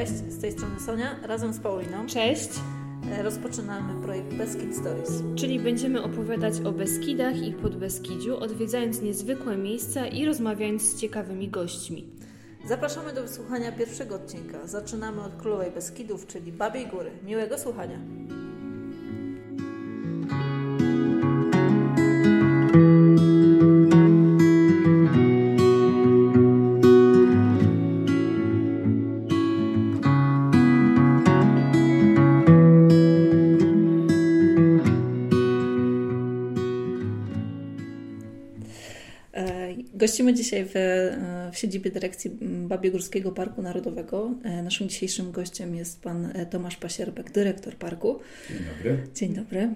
Cześć, z tej strony Sonia, razem z Pauliną. Cześć, E, Rozpoczynamy projekt Beskid Stories. czyli będziemy opowiadać o Beskidach i Podbeskidziu, odwiedzając niezwykłe miejsca i rozmawiając z ciekawymi gośćmi. Zapraszamy do wysłuchania pierwszego odcinka. Zaczynamy od Królowej Beskidów, czyli Babiej Góry. Miłego słuchania. Dzisiaj w, e, w siedzibie dyrekcji Babiegórskiego Parku Narodowego. E, Naszym dzisiejszym gościem jest pan e, Tomasz Pasierbek, dyrektor parku. Dzień dobry. Dzień dobry.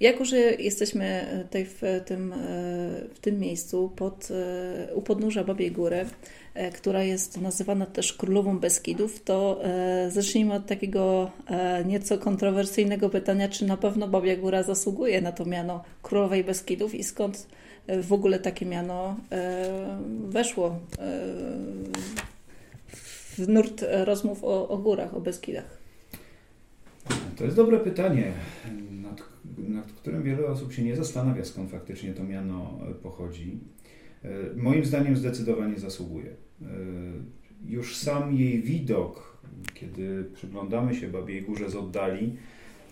Jako, że jesteśmy tutaj w tym, w tym miejscu pod, u podnóża Babiej Góry, która jest nazywana też Królową Beskidów, to zacznijmy od takiego nieco kontrowersyjnego pytania, czy na pewno Babia Góra zasługuje na to miano Królowej Beskidów i skąd w ogóle takie miano e, weszło e, w nurt rozmów o, o górach, o Beskidach. To jest dobre pytanie, nad, nad którym wiele osób się nie zastanawia, skąd faktycznie to miano pochodzi. E, Moim zdaniem zdecydowanie zasługuje. Już sam jej widok, kiedy przyglądamy się Babiej Górze z oddali,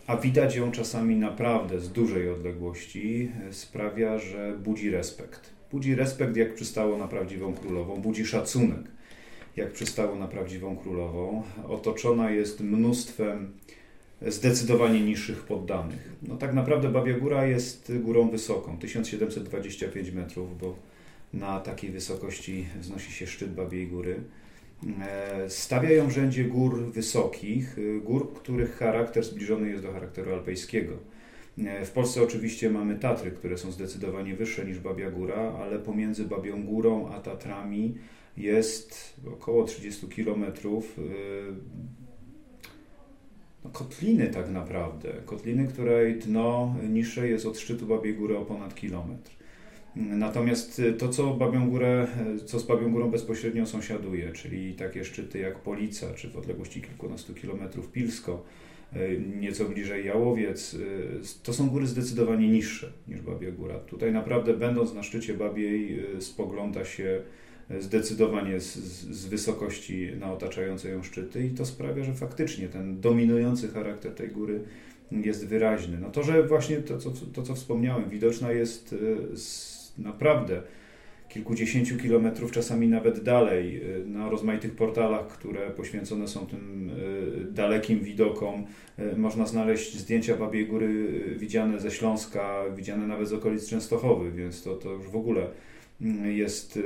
a widać ją czasami naprawdę z dużej odległości, e, sprawia, że budzi respekt. Budzi respekt, jak przystało na prawdziwą królową, budzi szacunek, jak przystało na prawdziwą królową. Otoczona jest mnóstwem zdecydowanie niższych poddanych. No tak naprawdę Babia Góra jest górą wysoką, 1725 metrów, bo na takiej wysokości wznosi się szczyt Babiej Góry. E, Stawia ją w rzędzie gór wysokich, y, gór, których charakter zbliżony jest do charakteru alpejskiego. E, W Polsce oczywiście mamy Tatry, które są zdecydowanie wyższe niż Babia Góra, ale pomiędzy Babią Górą a Tatrami jest około 30 kilometrów no, kotliny tak naprawdę. Kotliny, której dno niższe jest od szczytu Babiej Góry o ponad kilometr. Natomiast y, to, co, Babią Górę, y, co z Babią Górą bezpośrednio sąsiaduje, czyli takie szczyty jak Polica, czy w odległości kilkunastu kilometrów Pilsko, y, nieco bliżej Jałowiec, to są góry zdecydowanie niższe niż Babia Góra. Tutaj naprawdę będąc na szczycie Babiej spogląda się zdecydowanie z, z z wysokości na otaczające ją szczyty i to sprawia, że faktycznie ten dominujący charakter tej góry jest wyraźny. No to, że właśnie to, co, to, co wspomniałem, widoczna jest y, naprawdę kilkudziesięciu kilometrów, czasami nawet dalej, y, na rozmaitych portalach, które poświęcone są tym y, dalekim widokom. Y, Można znaleźć zdjęcia Babiej Góry widziane ze Śląska, widziane nawet z okolic Częstochowy, więc to, to już w ogóle mm, jest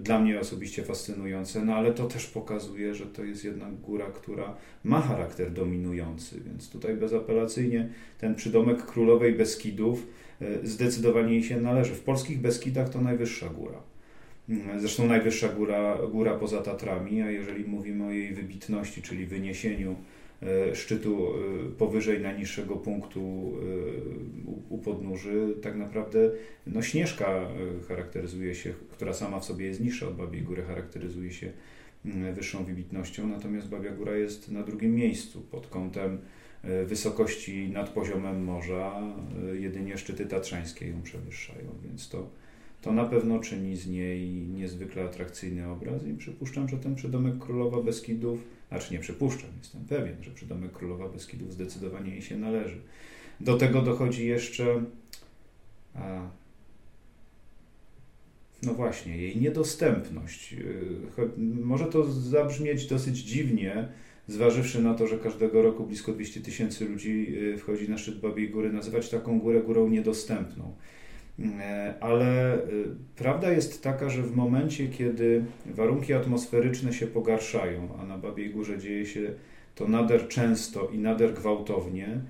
dla mnie osobiście fascynujące, no ale to też pokazuje, że to jest jednak góra, która ma charakter dominujący, więc tutaj bezapelacyjnie ten przydomek Królowej Beskidów zdecydowanie jej się należy. W polskich Beskidach to najwyższa góra. Mm, Zresztą najwyższa góra, góra poza Tatrami, a jeżeli mówimy o jej wybitności, czyli wyniesieniu e, szczytu e, powyżej najniższego punktu e, u- podnóży, tak naprawdę no, Śnieżka e, charakteryzuje się, która sama w sobie jest niższa od Babiej Góry, charakteryzuje się mm, wyższą wybitnością, natomiast Babia Góra jest na drugim miejscu pod kątem e, wysokości nad poziomem morza, e, jedynie szczyty tatrzańskie ją przewyższają, więc to to na pewno czyni z niej niezwykle atrakcyjny obraz i przypuszczam, że ten przydomek Królowa Beskidów, znaczy nie przypuszczam, jestem pewien, że przydomek Królowa Beskidów zdecydowanie jej się należy. Do tego dochodzi jeszcze a, no właśnie, jej niedostępność. Cho- Może to zabrzmieć dosyć dziwnie, zważywszy na to, że każdego roku blisko 200 tysięcy ludzi yy, wchodzi na szczyt Babiej Góry, nazywać taką górę górą niedostępną. E, Ale y, prawda jest taka, że w momencie, kiedy warunki atmosferyczne się pogarszają, a na Babiej Górze dzieje się to nader często i nader gwałtownie,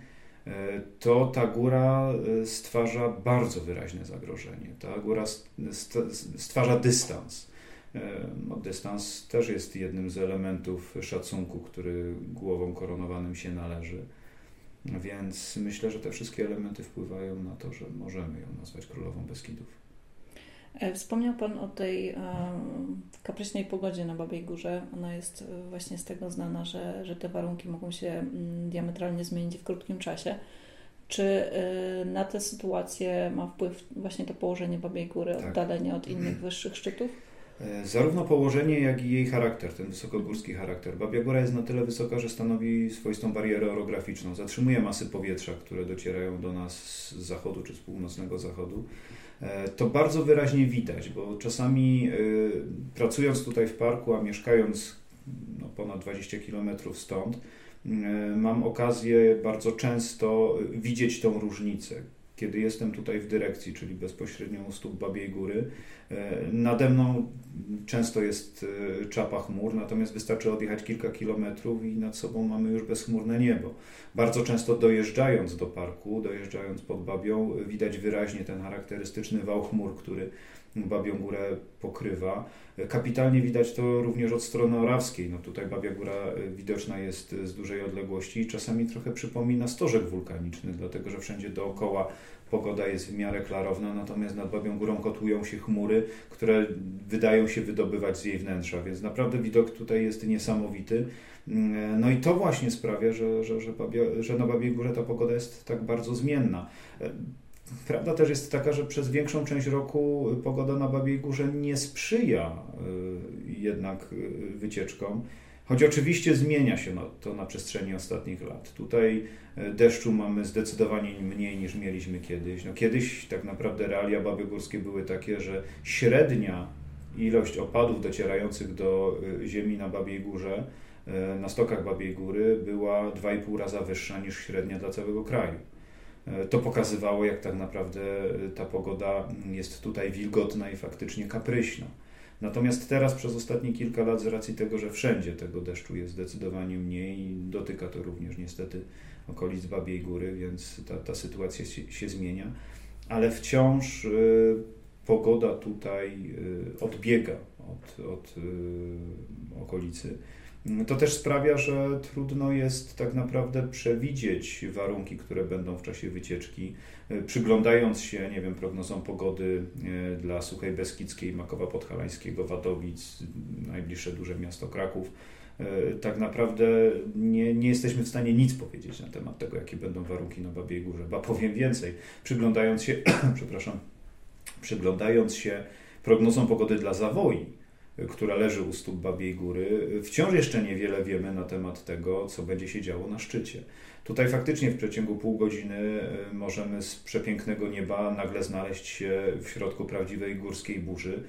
to ta góra stwarza bardzo wyraźne zagrożenie. Ta góra st- st- stwarza dystans. E, No, dystans też jest jednym z elementów szacunku, który głowom koronowanym się należy. Więc myślę, że te wszystkie elementy wpływają na to, że możemy ją nazwać królową Beskidów. E, Wspomniał Pan o tej e, kapryśnej pogodzie na Babiej Górze. Ona jest właśnie z tego znana, że, że te warunki mogą się mm, diametralnie zmienić w krótkim czasie. Czy na tę sytuację ma wpływ właśnie to położenie Babiej Góry, tak. oddalenie od innych wyższych szczytów? E, zarówno położenie, jak i jej charakter, ten wysokogórski charakter. Babia Góra jest na tyle wysoka, że stanowi swoistą barierę orograficzną. Zatrzymuje masy powietrza, które docierają do nas z zachodu czy z północnego zachodu. E, to bardzo wyraźnie widać, bo czasami e, pracując tutaj w parku, a mieszkając no, ponad 20 km stąd, mam okazję bardzo często widzieć tą różnicę kiedy jestem tutaj w dyrekcji, czyli bezpośrednio u stóp Babiej Góry, e, nade mną często jest e, czapa chmur, natomiast wystarczy odjechać kilka kilometrów i nad sobą mamy już bezchmurne niebo. Bardzo często dojeżdżając do parku, dojeżdżając pod Babią, widać wyraźnie ten charakterystyczny wał chmur, który Babią Górę pokrywa. Kapitalnie widać to również od strony orawskiej. No tutaj Babia Góra e, widoczna jest z dużej odległości i czasami trochę przypomina stożek wulkaniczny, dlatego że wszędzie dookoła pogoda jest w miarę klarowna, natomiast nad Babią Górą kotłują się chmury, które wydają się wydobywać z jej wnętrza, więc naprawdę widok tutaj jest niesamowity. Mm, no i to właśnie sprawia, że, że, że, że na Babiej Górze ta pogoda jest tak bardzo zmienna. Prawda też jest taka, że przez większą część roku pogoda na Babiej Górze nie sprzyja y, jednak y, wycieczkom, choć oczywiście zmienia się to na przestrzeni ostatnich lat. Tutaj y, deszczu mamy zdecydowanie mniej niż mieliśmy kiedyś. No kiedyś tak naprawdę realia babiegórskie były takie, że średnia ilość opadów docierających do ziemi na Babiej Górze, na stokach Babiej Góry była 2,5 raza wyższa niż średnia dla całego kraju. E, to pokazywało, jak tak naprawdę e, ta pogoda jest tutaj wilgotna i faktycznie kapryśna. Natomiast teraz przez ostatnie kilka lat, z racji tego, że wszędzie tego deszczu jest zdecydowanie mniej, dotyka to również niestety okolic Babiej Góry, więc ta, ta sytuacja się, się zmienia, ale wciąż y, pogoda tutaj y, odbiega od, od y, okolicy to też sprawia, że trudno jest tak naprawdę przewidzieć warunki, które będą w czasie wycieczki. E, przyglądając się, nie wiem, prognozom pogody e, dla Suchej Beskidzkiej, Makowa Podhalańskiego, Wadowic, najbliższe duże miasto Kraków, e, tak naprawdę nie, nie jesteśmy w stanie nic powiedzieć na temat tego, jakie będą warunki na Babiej Górze. Ba powiem więcej, przyglądając się, przepraszam, przyglądając się prognozom pogody dla Zawoi, która leży u stóp Babiej Góry, wciąż jeszcze niewiele wiemy na temat tego, co będzie się działo na szczycie. Tutaj faktycznie w przeciągu pół godziny e, możemy z przepięknego nieba nagle znaleźć się w środku prawdziwej górskiej burzy.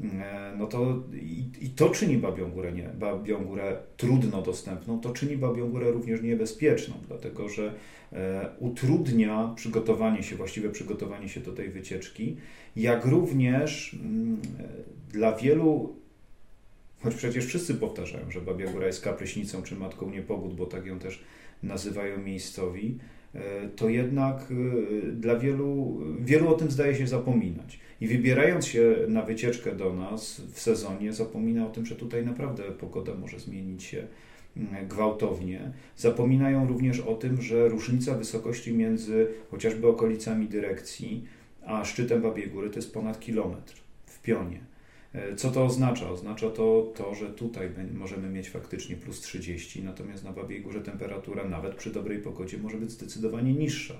E, no to i, i, to czyni Babią Górę, nie, Babią Górę trudno dostępną, to czyni Babią Górę również niebezpieczną, dlatego że e, utrudnia przygotowanie się, właściwe przygotowanie się do tej wycieczki, jak również mm, dla wielu Choć przecież wszyscy powtarzają, że Babia Góra jest kapryśnicą czy matką niepogód, bo tak ją też nazywają miejscowi, e, to jednak e, dla wielu, wielu o tym zdaje się zapominać. I wybierając się na wycieczkę do nas w sezonie, zapomina o tym, że tutaj naprawdę pogoda może zmienić się mm, gwałtownie. Zapominają również o tym, że różnica wysokości między chociażby okolicami dyrekcji a szczytem Babiej Góry to jest ponad kilometr w pionie. E, co to oznacza? Oznacza to, to, że tutaj możemy mieć faktycznie plus 30, natomiast na Babiej Górze temperatura nawet przy dobrej pogodzie może być zdecydowanie niższa.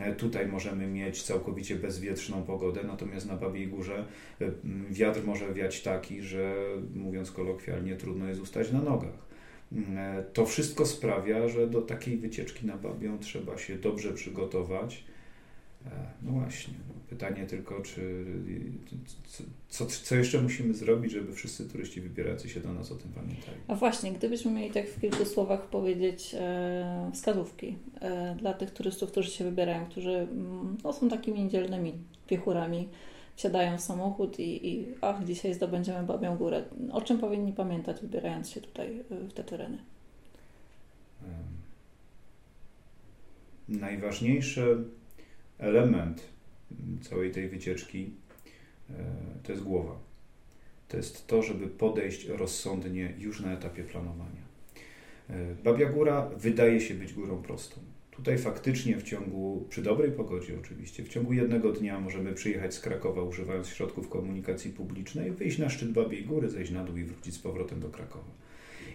E, tutaj możemy mieć całkowicie bezwietrzną pogodę, natomiast na Babiej Górze e, wiatr może wiać taki, że mówiąc kolokwialnie, trudno jest ustać na nogach. To wszystko sprawia, że do takiej wycieczki na Babią trzeba się dobrze przygotować no właśnie, pytanie tylko, czy co, co jeszcze musimy zrobić, żeby wszyscy turyści wybierający się do nas o tym pamiętali? A właśnie, gdybyśmy mieli tak w kilku słowach powiedzieć e, wskazówki e, dla tych turystów, którzy się wybierają, którzy mm, no, są takimi niedzielnymi piechurami, wsiadają w samochód i, i ach, dzisiaj zdobędziemy Babią Górę. O czym powinni pamiętać, wybierając się tutaj e, w te tereny? Najważniejsze element całej tej wycieczki e, to jest głowa. To jest to, żeby podejść rozsądnie już na etapie planowania. E, Babia Góra wydaje się być górą prostą. Tutaj faktycznie w ciągu, przy dobrej pogodzie oczywiście, w ciągu jednego dnia możemy przyjechać z Krakowa używając środków komunikacji publicznej, wyjść na szczyt Babiej Góry, zejść na dół i wrócić z powrotem do Krakowa.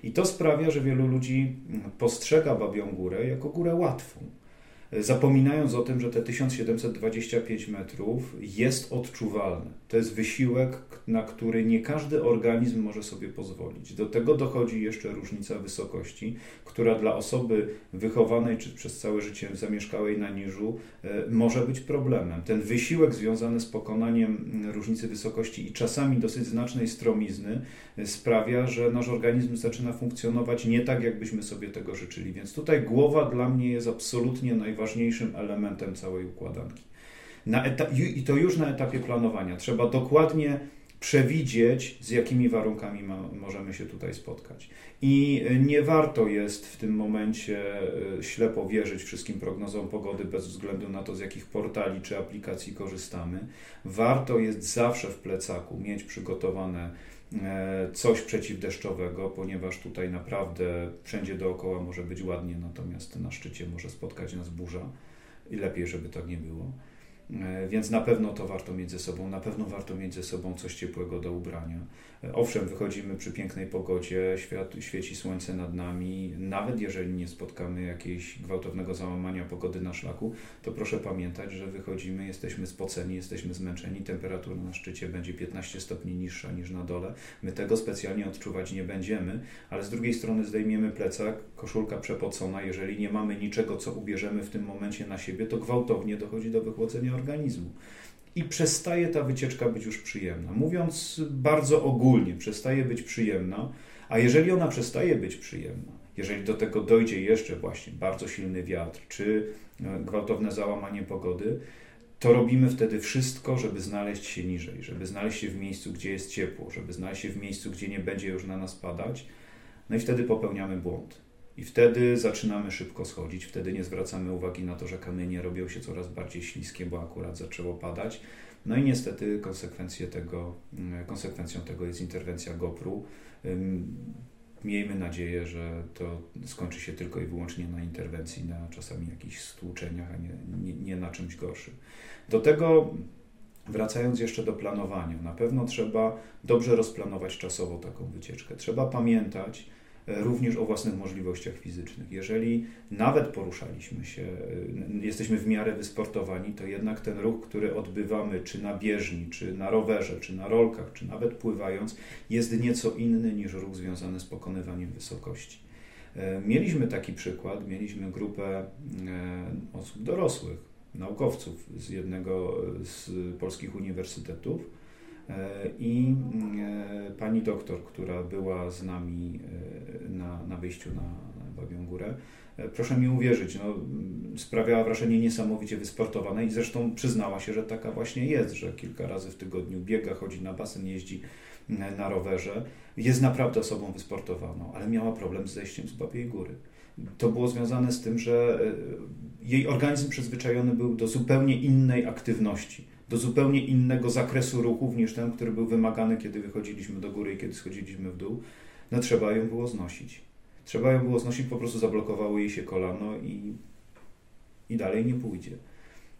I to sprawia, że wielu ludzi postrzega Babią Górę jako górę łatwą zapominając o tym, że te 1725 metrów jest odczuwalne. To jest wysiłek, na który nie każdy organizm może sobie pozwolić. Do tego dochodzi jeszcze różnica wysokości, która dla osoby wychowanej czy przez całe życie zamieszkałej na niżu e, może być problemem. Ten wysiłek związany z pokonaniem różnicy wysokości i czasami dosyć znacznej stromizny e, sprawia, że nasz organizm zaczyna funkcjonować nie tak, jakbyśmy sobie tego życzyli. Więc tutaj głowa dla mnie jest absolutnie najważniejszym elementem całej układanki. I to już na etapie planowania. Trzeba dokładnie przewidzieć, z jakimi warunkami możemy się tutaj spotkać. I nie warto jest w tym momencie e, ślepo wierzyć wszystkim prognozom pogody bez względu na to, z jakich portali czy aplikacji korzystamy. Warto jest zawsze w plecaku mieć przygotowane e, coś przeciwdeszczowego, ponieważ tutaj naprawdę wszędzie dookoła może być ładnie, natomiast na szczycie może spotkać nas burza i lepiej, żeby tak nie było. E, więc na pewno to warto mieć ze sobą, na pewno warto mieć ze sobą coś ciepłego do ubrania. Owszem, wychodzimy przy pięknej pogodzie, świat, świeci słońce nad nami, nawet jeżeli nie spotkamy jakiegoś gwałtownego załamania pogody na szlaku, to proszę pamiętać, że wychodzimy, jesteśmy spoceni, jesteśmy zmęczeni, temperatura na szczycie będzie 15 stopni niższa niż na dole. My tego specjalnie odczuwać nie będziemy, ale z drugiej strony zdejmiemy plecak, koszulka przepocona, jeżeli nie mamy niczego, co ubierzemy w tym momencie na siebie, to gwałtownie dochodzi do wychłodzenia organizmu. I przestaje ta wycieczka być już przyjemna. Mówiąc bardzo ogólnie, przestaje być przyjemna, a jeżeli ona przestaje być przyjemna, jeżeli do tego dojdzie jeszcze właśnie bardzo silny wiatr czy e, gwałtowne załamanie pogody, to robimy wtedy wszystko, żeby znaleźć się niżej, żeby znaleźć się w miejscu, gdzie jest ciepło, żeby znaleźć się w miejscu, gdzie nie będzie już na nas padać. No i wtedy popełniamy błąd. I wtedy zaczynamy szybko schodzić, wtedy nie zwracamy uwagi na to, że kamienie robią się coraz bardziej śliskie, bo akurat zaczęło padać. No i niestety konsekwencje tego, mm, konsekwencją tego jest interwencja GoPru. Miejmy nadzieję, że to skończy się tylko i wyłącznie na interwencji, na czasami jakichś stłuczeniach, a nie, nie, nie na czymś gorszym. Do tego Wracając jeszcze do planowania, na pewno trzeba dobrze rozplanować czasowo taką wycieczkę. Trzeba pamiętać, również o własnych możliwościach fizycznych. Jeżeli nawet poruszaliśmy się, e, jesteśmy w miarę wysportowani, to jednak ten ruch, który odbywamy czy na bieżni, czy na rowerze, czy na rolkach, czy nawet pływając, jest nieco inny niż ruch związany z pokonywaniem wysokości. E, mieliśmy taki przykład, mieliśmy grupę osób dorosłych, naukowców z jednego z polskich uniwersytetów, E, I e, pani doktor, która była z nami e, na, na wyjściu na, Babią Górę, proszę mi uwierzyć, no, sprawiała wrażenie niesamowicie wysportowanej i zresztą przyznała się, że taka właśnie jest, że kilka razy w tygodniu biega, chodzi na basen, jeździ na rowerze. Jest naprawdę osobą wysportowaną, ale miała problem z zejściem z Babiej Góry. To było związane z tym, że jej organizm przyzwyczajony był do zupełnie innej aktywności do zupełnie innego zakresu ruchów niż ten, który był wymagany, kiedy wychodziliśmy do góry i kiedy schodziliśmy w dół, no trzeba ją było znosić. Trzeba ją było znosić, po prostu zablokowało jej się kolano i, i dalej nie pójdzie.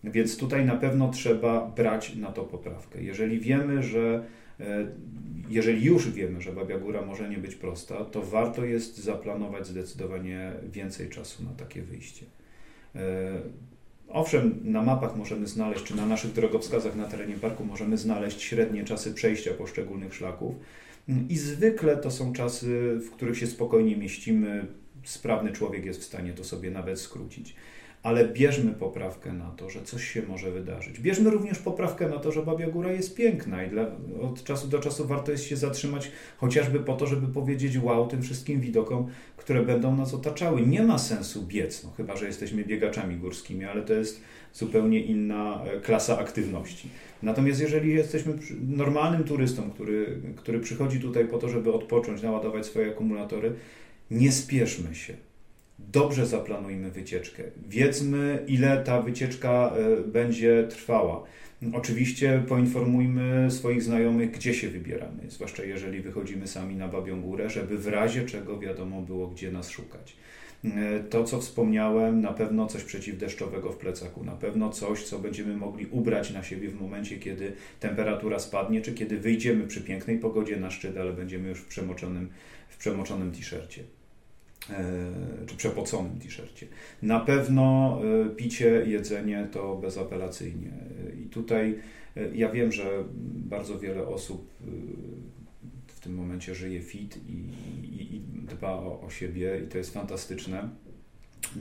Więc tutaj na pewno trzeba brać na to poprawkę. Jeżeli wiemy, że e, jeżeli już wiemy, że Babia Góra może nie być prosta, to warto jest zaplanować zdecydowanie więcej czasu na takie wyjście. Owszem, na mapach możemy znaleźć, czy na naszych drogowskazach na terenie parku możemy znaleźć średnie czasy przejścia poszczególnych szlaków. I zwykle to są czasy, w których się spokojnie mieścimy. Sprawny człowiek jest w stanie to sobie nawet skrócić ale bierzmy poprawkę na to, że coś się może wydarzyć. Bierzmy również poprawkę na to, że Babia Góra jest piękna i dla, od czasu do czasu warto jest się zatrzymać, chociażby po to, żeby powiedzieć wow tym wszystkim widokom, które będą nas otaczały. Nie ma sensu biec, no, chyba że jesteśmy biegaczami górskimi, ale to jest zupełnie inna e, klasa aktywności. Natomiast jeżeli jesteśmy normalnym turystą, który, który przychodzi tutaj po to, żeby odpocząć, naładować swoje akumulatory, nie spieszmy się dobrze zaplanujmy wycieczkę. Wiedzmy, ile ta wycieczka e, będzie trwała. Oczywiście poinformujmy swoich znajomych, gdzie się wybieramy, zwłaszcza jeżeli wychodzimy sami na Babią Górę, żeby w razie czego wiadomo było, gdzie nas szukać. To, co wspomniałem, na pewno coś przeciwdeszczowego w plecaku, na pewno coś, co będziemy mogli ubrać na siebie w momencie, kiedy temperatura spadnie, czy kiedy wyjdziemy przy pięknej pogodzie na szczyt, ale będziemy już w przemoczonym, w przemoczonym t-shircie czy przepoconym t-shircie. Na pewno picie, jedzenie to bezapelacyjnie. I tutaj ja wiem, że bardzo wiele osób w tym momencie żyje fit i, i, i dba o, o siebie i to jest fantastyczne.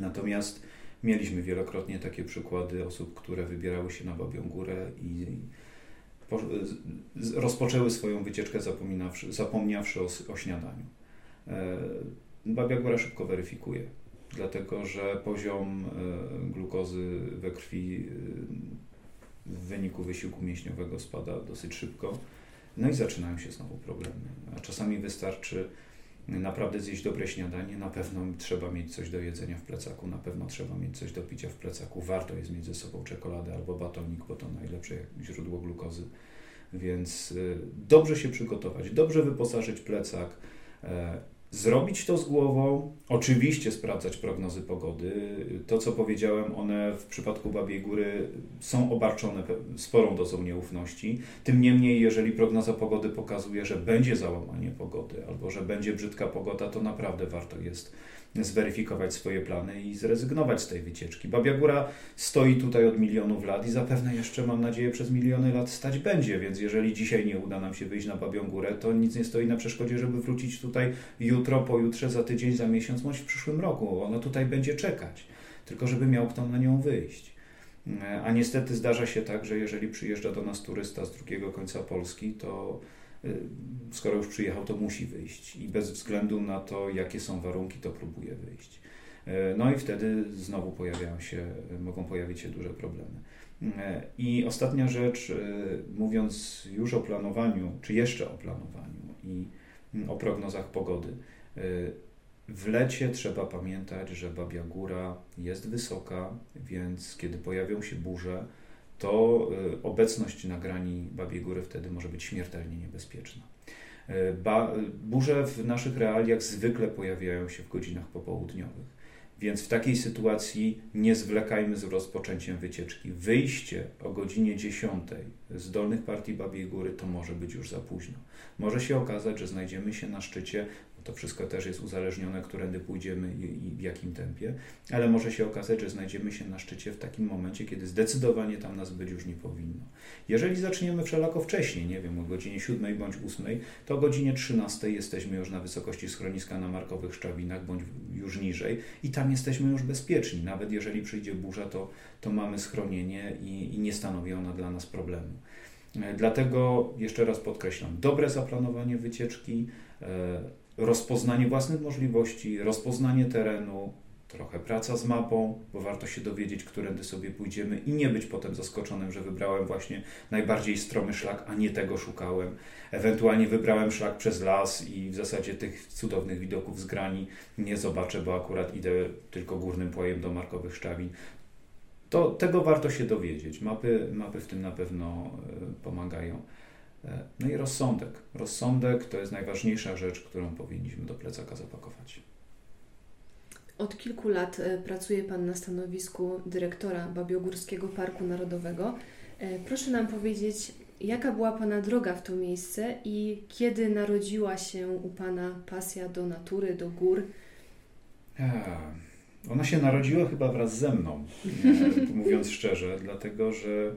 Natomiast mieliśmy wielokrotnie takie przykłady osób, które wybierały się na Babią Górę i po, rozpoczęły swoją wycieczkę zapomniawszy, zapomniawszy o, o śniadaniu. E, Babia Góra szybko weryfikuje, dlatego że poziom e, glukozy we krwi e, w wyniku wysiłku mięśniowego spada dosyć szybko. No i zaczynają się znowu problemy. A czasami wystarczy naprawdę zjeść dobre śniadanie, na pewno trzeba mieć coś do jedzenia w plecaku, na pewno trzeba mieć coś do picia w plecaku. Warto jest mieć ze sobą czekoladę albo batonik, bo to najlepsze źródło glukozy. Więc y, dobrze się przygotować, dobrze wyposażyć plecak, e, Zrobić to z głową, oczywiście sprawdzać prognozy pogody. To, co powiedziałem, one w przypadku Babiej Góry są obarczone sporą dozą nieufności. Tym niemniej, jeżeli prognoza pogody pokazuje, że będzie załamanie pogody albo że będzie brzydka pogoda, to naprawdę warto jest zweryfikować swoje plany i zrezygnować z tej wycieczki. Babia Góra stoi tutaj od milionów lat i zapewne jeszcze, mam nadzieję, przez miliony lat stać będzie, więc jeżeli dzisiaj nie uda nam się wyjść na Babią Górę, to nic nie stoi na przeszkodzie, żeby wrócić tutaj jutro, pojutrze, za tydzień, za miesiąc, bądź w przyszłym roku. Ona tutaj będzie czekać, tylko żeby miał kto na nią wyjść. A niestety zdarza się tak, że jeżeli przyjeżdża do nas turysta z drugiego końca Polski, to skoro już przyjechał, to musi wyjść i bez względu na to, jakie są warunki, to próbuje wyjść. Y, no i wtedy znowu pojawiają się, mogą pojawić się duże problemy. Y, I ostatnia rzecz, mówiąc już o planowaniu, czy jeszcze o planowaniu i o prognozach pogody. W lecie trzeba pamiętać, że Babia Góra jest wysoka, więc kiedy pojawią się burze, to y, obecność na grani Babiej Góry wtedy może być śmiertelnie niebezpieczna. Y, ba, burze w naszych realiach zwykle pojawiają się w godzinach popołudniowych. Więc w takiej sytuacji nie zwlekajmy z rozpoczęciem wycieczki. Wyjście o godzinie 10 z dolnych partii Babiej Góry to może być już za późno. Może się okazać, że znajdziemy się na szczycie to wszystko też jest uzależnione, którędy pójdziemy i, w jakim tempie, ale może się okazać, że znajdziemy się na szczycie w takim momencie, kiedy zdecydowanie tam nas być już nie powinno. Jeżeli zaczniemy wszelako wcześniej, nie wiem, o godzinie 7 bądź 8, to o godzinie 13 jesteśmy już na wysokości schroniska na Markowych Szczawinach bądź już niżej i tam jesteśmy już bezpieczni. Nawet jeżeli przyjdzie burza, to, to mamy schronienie i, i nie stanowi ona dla nas problemu. E, dlatego jeszcze raz podkreślam, dobre zaplanowanie wycieczki, e, rozpoznanie własnych możliwości, rozpoznanie terenu, trochę praca z mapą, bo warto się dowiedzieć, którędy sobie pójdziemy i nie być potem zaskoczonym, że wybrałem właśnie najbardziej stromy szlak, a nie tego szukałem. Ewentualnie wybrałem szlak przez las i w zasadzie tych cudownych widoków z grani nie zobaczę, bo akurat idę tylko górnym płajem do Markowych Szczawin. To tego warto się dowiedzieć. Mapy, mapy w tym na pewno e, pomagają. E, no i rozsądek. Rozsądek to jest najważniejsza rzecz, którą powinniśmy do plecaka zapakować. Od kilku lat e, pracuje Pan na stanowisku dyrektora Babiogórskiego Parku Narodowego. E, proszę nam powiedzieć, jaka była Pana droga w to miejsce i kiedy narodziła się u Pana pasja do natury, do gór? Ona się narodziła chyba wraz ze mną, mówiąc szczerze, dlatego że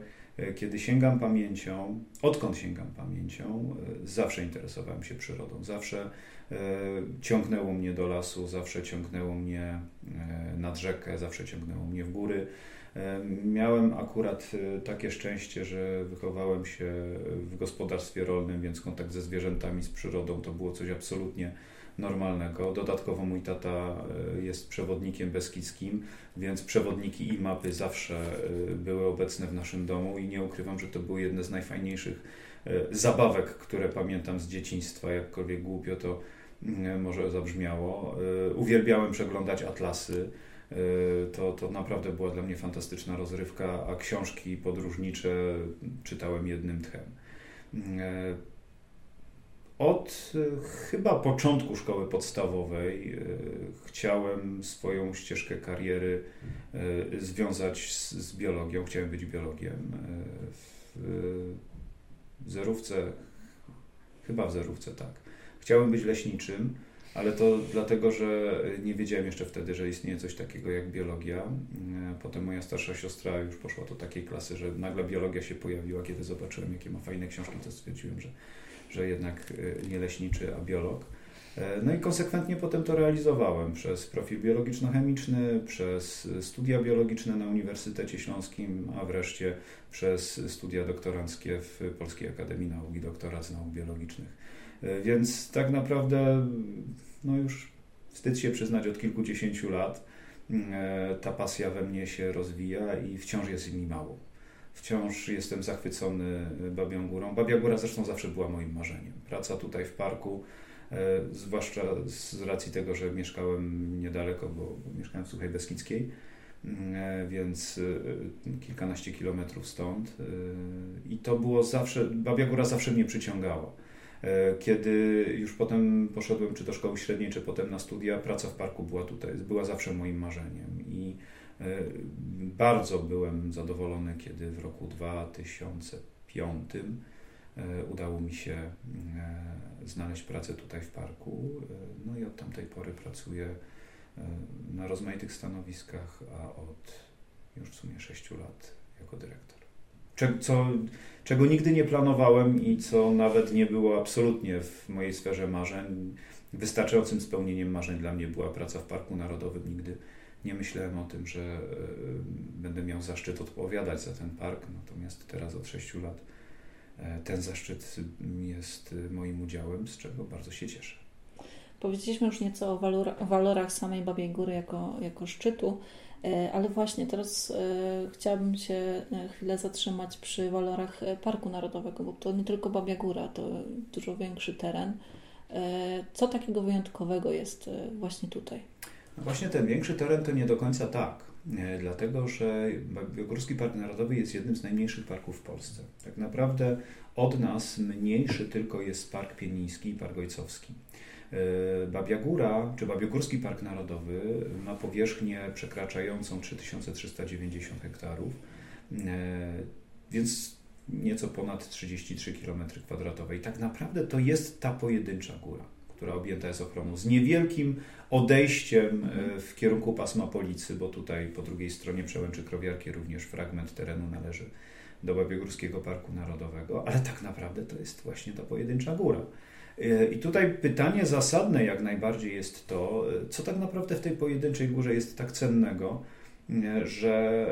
kiedy sięgam pamięcią, odkąd sięgam pamięcią, e, zawsze interesowałem się przyrodą, zawsze e, ciągnęło mnie do lasu, zawsze ciągnęło mnie nad rzekę, zawsze ciągnęło mnie w góry. Miałem akurat takie szczęście, że wychowałem się w gospodarstwie rolnym, więc kontakt ze zwierzętami, z przyrodą to było coś absolutnie normalnego. Dodatkowo mój tata e, jest przewodnikiem beskidzkim, więc przewodniki i mapy zawsze e, były obecne w naszym domu i nie ukrywam, że to były jedne z najfajniejszych e, zabawek, które pamiętam z dzieciństwa, jakkolwiek głupio to mm, może zabrzmiało. Uwielbiałem przeglądać atlasy. To, to naprawdę była dla mnie fantastyczna rozrywka, a książki podróżnicze czytałem jednym tchem od chyba początku szkoły podstawowej chciałem swoją ścieżkę kariery związać z, z biologią. Chciałem być biologiem. W zerówce, chyba w zerówce, tak. Chciałem być leśniczym ale to dlatego, że nie wiedziałem jeszcze wtedy, że istnieje coś takiego jak biologia. Potem moja starsza siostra już poszła do takiej klasy, że nagle biologia się pojawiła. Kiedy zobaczyłem, jakie ma fajne książki, to stwierdziłem, że, że jednak e, nie leśniczy, a biolog. E, no i konsekwentnie potem to realizowałem przez profil biologiczno-chemiczny, przez studia biologiczne na Uniwersytecie Śląskim, a wreszcie przez studia doktoranckie w Polskiej Akademii Nauk i doktorat z nauk biologicznych. E, więc tak naprawdę, no już wstyd się przyznać, od kilkudziesięciu lat mm, ta pasja we mnie się rozwija i wciąż jest mi mało. Wciąż jestem zachwycony Babią Górą. Babia Góra zresztą zawsze była moim marzeniem. Praca tutaj w parku, e, zwłaszcza z racji tego, że mieszkałem niedaleko, bo mieszkałem w Suchej Beskidzkiej, mm, więc kilkanaście kilometrów stąd. I to było zawsze, Babia Góra zawsze mnie przyciągała. E, kiedy już potem poszedłem czy do szkoły średniej, czy potem na studia, praca w parku była tutaj, była zawsze moim marzeniem i e, bardzo byłem zadowolony, kiedy w roku 2005 e, udało mi się znaleźć pracę tutaj w parku. No i od tamtej pory pracuję na rozmaitych stanowiskach, a od już w sumie 6 lat jako dyrektor co, czego nigdy nie planowałem i co nawet nie było absolutnie w mojej sferze marzeń. Wystarczającym spełnieniem marzeń dla mnie była praca w Parku Narodowym. Nigdy nie myślałem o tym, że e, będę miał zaszczyt odpowiadać za ten park, natomiast teraz od 6 lat e, ten zaszczyt jest moim udziałem, z czego bardzo się cieszę. Powiedzieliśmy już nieco o, walor, o walorach samej Babiej Góry jako, jako szczytu. E, ale właśnie teraz e, chciałabym się e, chwilę zatrzymać przy walorach Parku Narodowego, bo to nie tylko Babia Góra, to dużo większy teren. Co takiego wyjątkowego jest właśnie tutaj? Właśnie ten większy teren to nie do końca tak, dlatego że Biogórski Park Narodowy jest jednym z najmniejszych parków w Polsce. Tak naprawdę od nas mniejszy tylko jest Park Pieniński i Park Ojcowski. E, Babia Góra, czy Babiogórski Park Narodowy ma powierzchnię przekraczającą 3390 hektarów, e, więc nieco ponad 33 km2. I tak naprawdę to jest ta pojedyncza góra, która objęta jest ochroną, z niewielkim odejściem e, w kierunku pasma Policy, bo tutaj po drugiej stronie przełęczy Krowiarki również fragment terenu należy do Babiogórskiego Parku Narodowego, ale tak naprawdę to jest właśnie ta pojedyncza góra. I tutaj pytanie zasadne jak najbardziej jest to, co tak naprawdę w tej pojedynczej górze jest tak cennego, że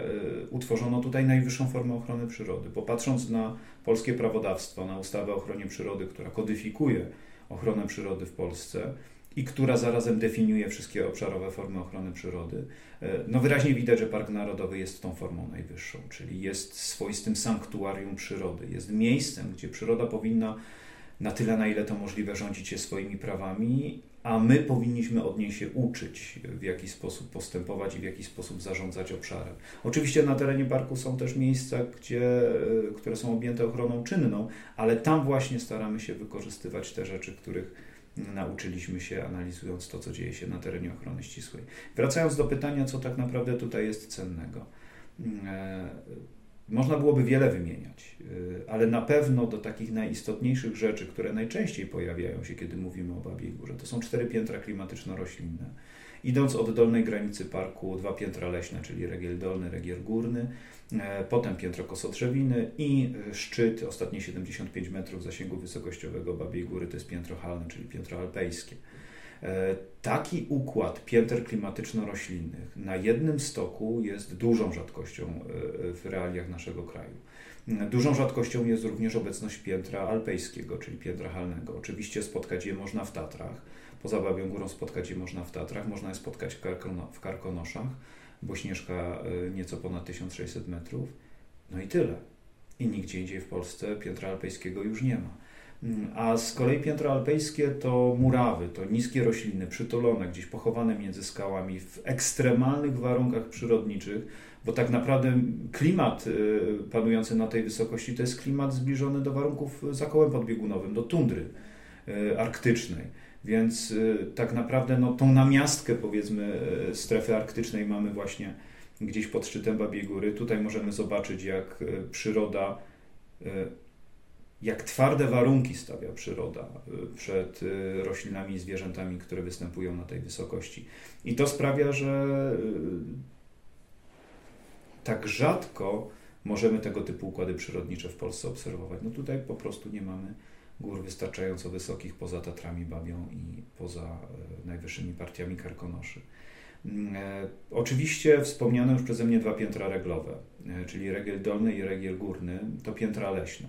e, utworzono tutaj najwyższą formę ochrony przyrody. Bo patrząc na polskie prawodawstwo, na ustawę o ochronie przyrody, która kodyfikuje ochronę przyrody w Polsce i która zarazem definiuje wszystkie obszarowe formy ochrony przyrody, e, no wyraźnie widać, że Park Narodowy jest tą formą najwyższą, czyli jest swoistym sanktuarium przyrody. Jest miejscem, gdzie przyroda powinna na tyle, na ile to możliwe, rządzić się swoimi prawami, a my powinniśmy od niej się uczyć, w jaki sposób postępować i w jaki sposób zarządzać obszarem. Oczywiście na terenie parku są też miejsca, gdzie, e, które są objęte ochroną czynną, ale tam właśnie staramy się wykorzystywać te rzeczy, których nauczyliśmy się analizując to, co dzieje się na terenie ochrony ścisłej. Wracając do pytania, co tak naprawdę tutaj jest cennego. E, można byłoby wiele wymieniać, y, ale na pewno do takich najistotniejszych rzeczy, które najczęściej pojawiają się, kiedy mówimy o Babiej Górze, to są cztery piętra klimatyczno-roślinne. Idąc od dolnej granicy parku, dwa piętra leśne, czyli regiel dolny, regiel górny, e, potem piętro kosodrzewiny i szczyt, ostatnie 75 metrów zasięgu wysokościowego Babiej Góry, to jest piętro halne, czyli piętro alpejskie. E, taki układ pięter klimatyczno-roślinnych na jednym stoku jest dużą rzadkością e, w realiach naszego kraju. Dużą rzadkością jest również obecność piętra alpejskiego, czyli piętra halnego. Oczywiście spotkać je można w Tatrach. Poza Babią Górą spotkać je można w Tatrach, można je spotkać w, Karkono, w Karkonoszach, bo Śnieżka e, nieco ponad 1600 metrów. No i tyle. I nigdzie indziej w Polsce piętra alpejskiego już nie ma. A z kolei piętro alpejskie to murawy, to niskie rośliny przytulone, gdzieś pochowane między skałami w ekstremalnych warunkach przyrodniczych, bo tak naprawdę klimat y, panujący na tej wysokości to jest klimat zbliżony do warunków za kołem podbiegunowym, do tundry. arktycznej. Więc tak naprawdę no, tą namiastkę powiedzmy strefy arktycznej mamy właśnie gdzieś pod szczytem Babiej Góry. Tutaj możemy zobaczyć jak przyroda jak twarde warunki stawia przyroda y, przed y, roślinami i zwierzętami, które występują na tej wysokości. I to sprawia, że y, tak rzadko możemy tego typu układy przyrodnicze w Polsce obserwować. No tutaj po prostu nie mamy gór wystarczająco wysokich poza Tatrami Babią i poza najwyższymi partiami Karkonoszy. Mm, e, oczywiście wspomniane już przeze mnie dwa piętra reglowe, czyli regiel dolny i regiel górny, to piętra leśne.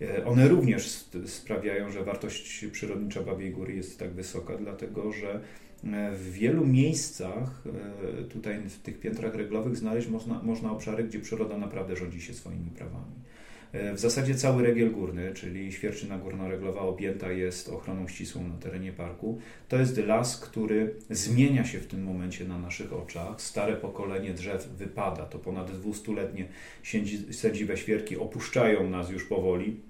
E, one również sprawiają, że wartość przyrodnicza Babiej Góry jest tak wysoka, dlatego że e, w wielu miejscach, e, tutaj w tych piętrach reglowych, znaleźć można, można obszary, gdzie przyroda naprawdę rządzi się swoimi prawami. W zasadzie cały regiel górny, czyli Świerczyna Górnoreglowa objęta jest ochroną ścisłą na terenie parku. To jest las, który zmienia się w tym momencie na naszych oczach. Stare pokolenie drzew wypada, to ponad dwustuletnie sędziwe świerki opuszczają nas już powoli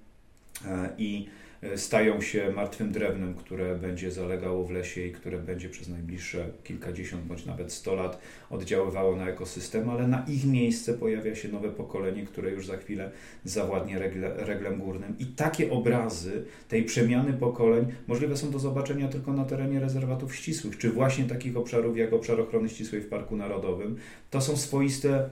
i e, stają się martwym drewnem, które będzie zalegało w lesie i które będzie przez najbliższe kilkadziesiąt bądź nawet sto lat oddziaływało na ekosystem, ale na ich miejsce pojawia się nowe pokolenie, które już za chwilę zawładnie regle, reglem górnym. I takie obrazy tej przemiany pokoleń możliwe są do zobaczenia tylko na terenie rezerwatów ścisłych, czy właśnie takich obszarów jak obszar ochrony ścisłej w Parku Narodowym. To są swoiste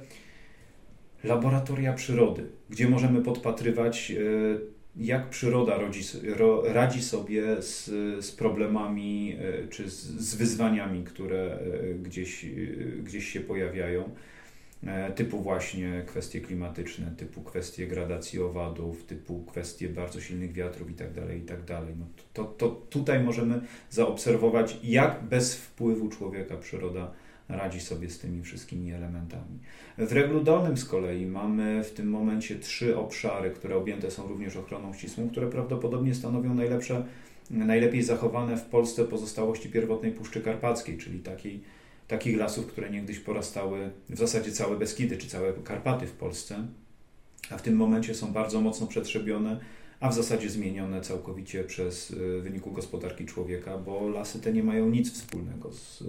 laboratoria przyrody, gdzie możemy podpatrywać e, jak przyroda rodzi, ro, radzi sobie z, z problemami e, czy z, z, wyzwaniami, które e, gdzieś, e, gdzieś się pojawiają, typu właśnie kwestie klimatyczne, typu kwestie gradacji owadów, typu kwestie bardzo silnych wiatrów itd. Tak itd. Tak no to, to tutaj możemy zaobserwować, jak bez wpływu człowieka przyroda radzi sobie z tymi wszystkimi elementami. W reglu dolnym z kolei mamy w tym momencie trzy obszary, które objęte są również ochroną ścisłą, które prawdopodobnie stanowią najlepsze, najlepiej zachowane w Polsce pozostałości pierwotnej Puszczy Karpackiej, czyli takiej, takich lasów, które niegdyś porastały w zasadzie całe Beskidy czy całe Karpaty w Polsce, a w tym momencie są bardzo mocno przetrzebione a w zasadzie zmienione całkowicie przez y, wyniku gospodarki człowieka, bo lasy te nie mają nic wspólnego z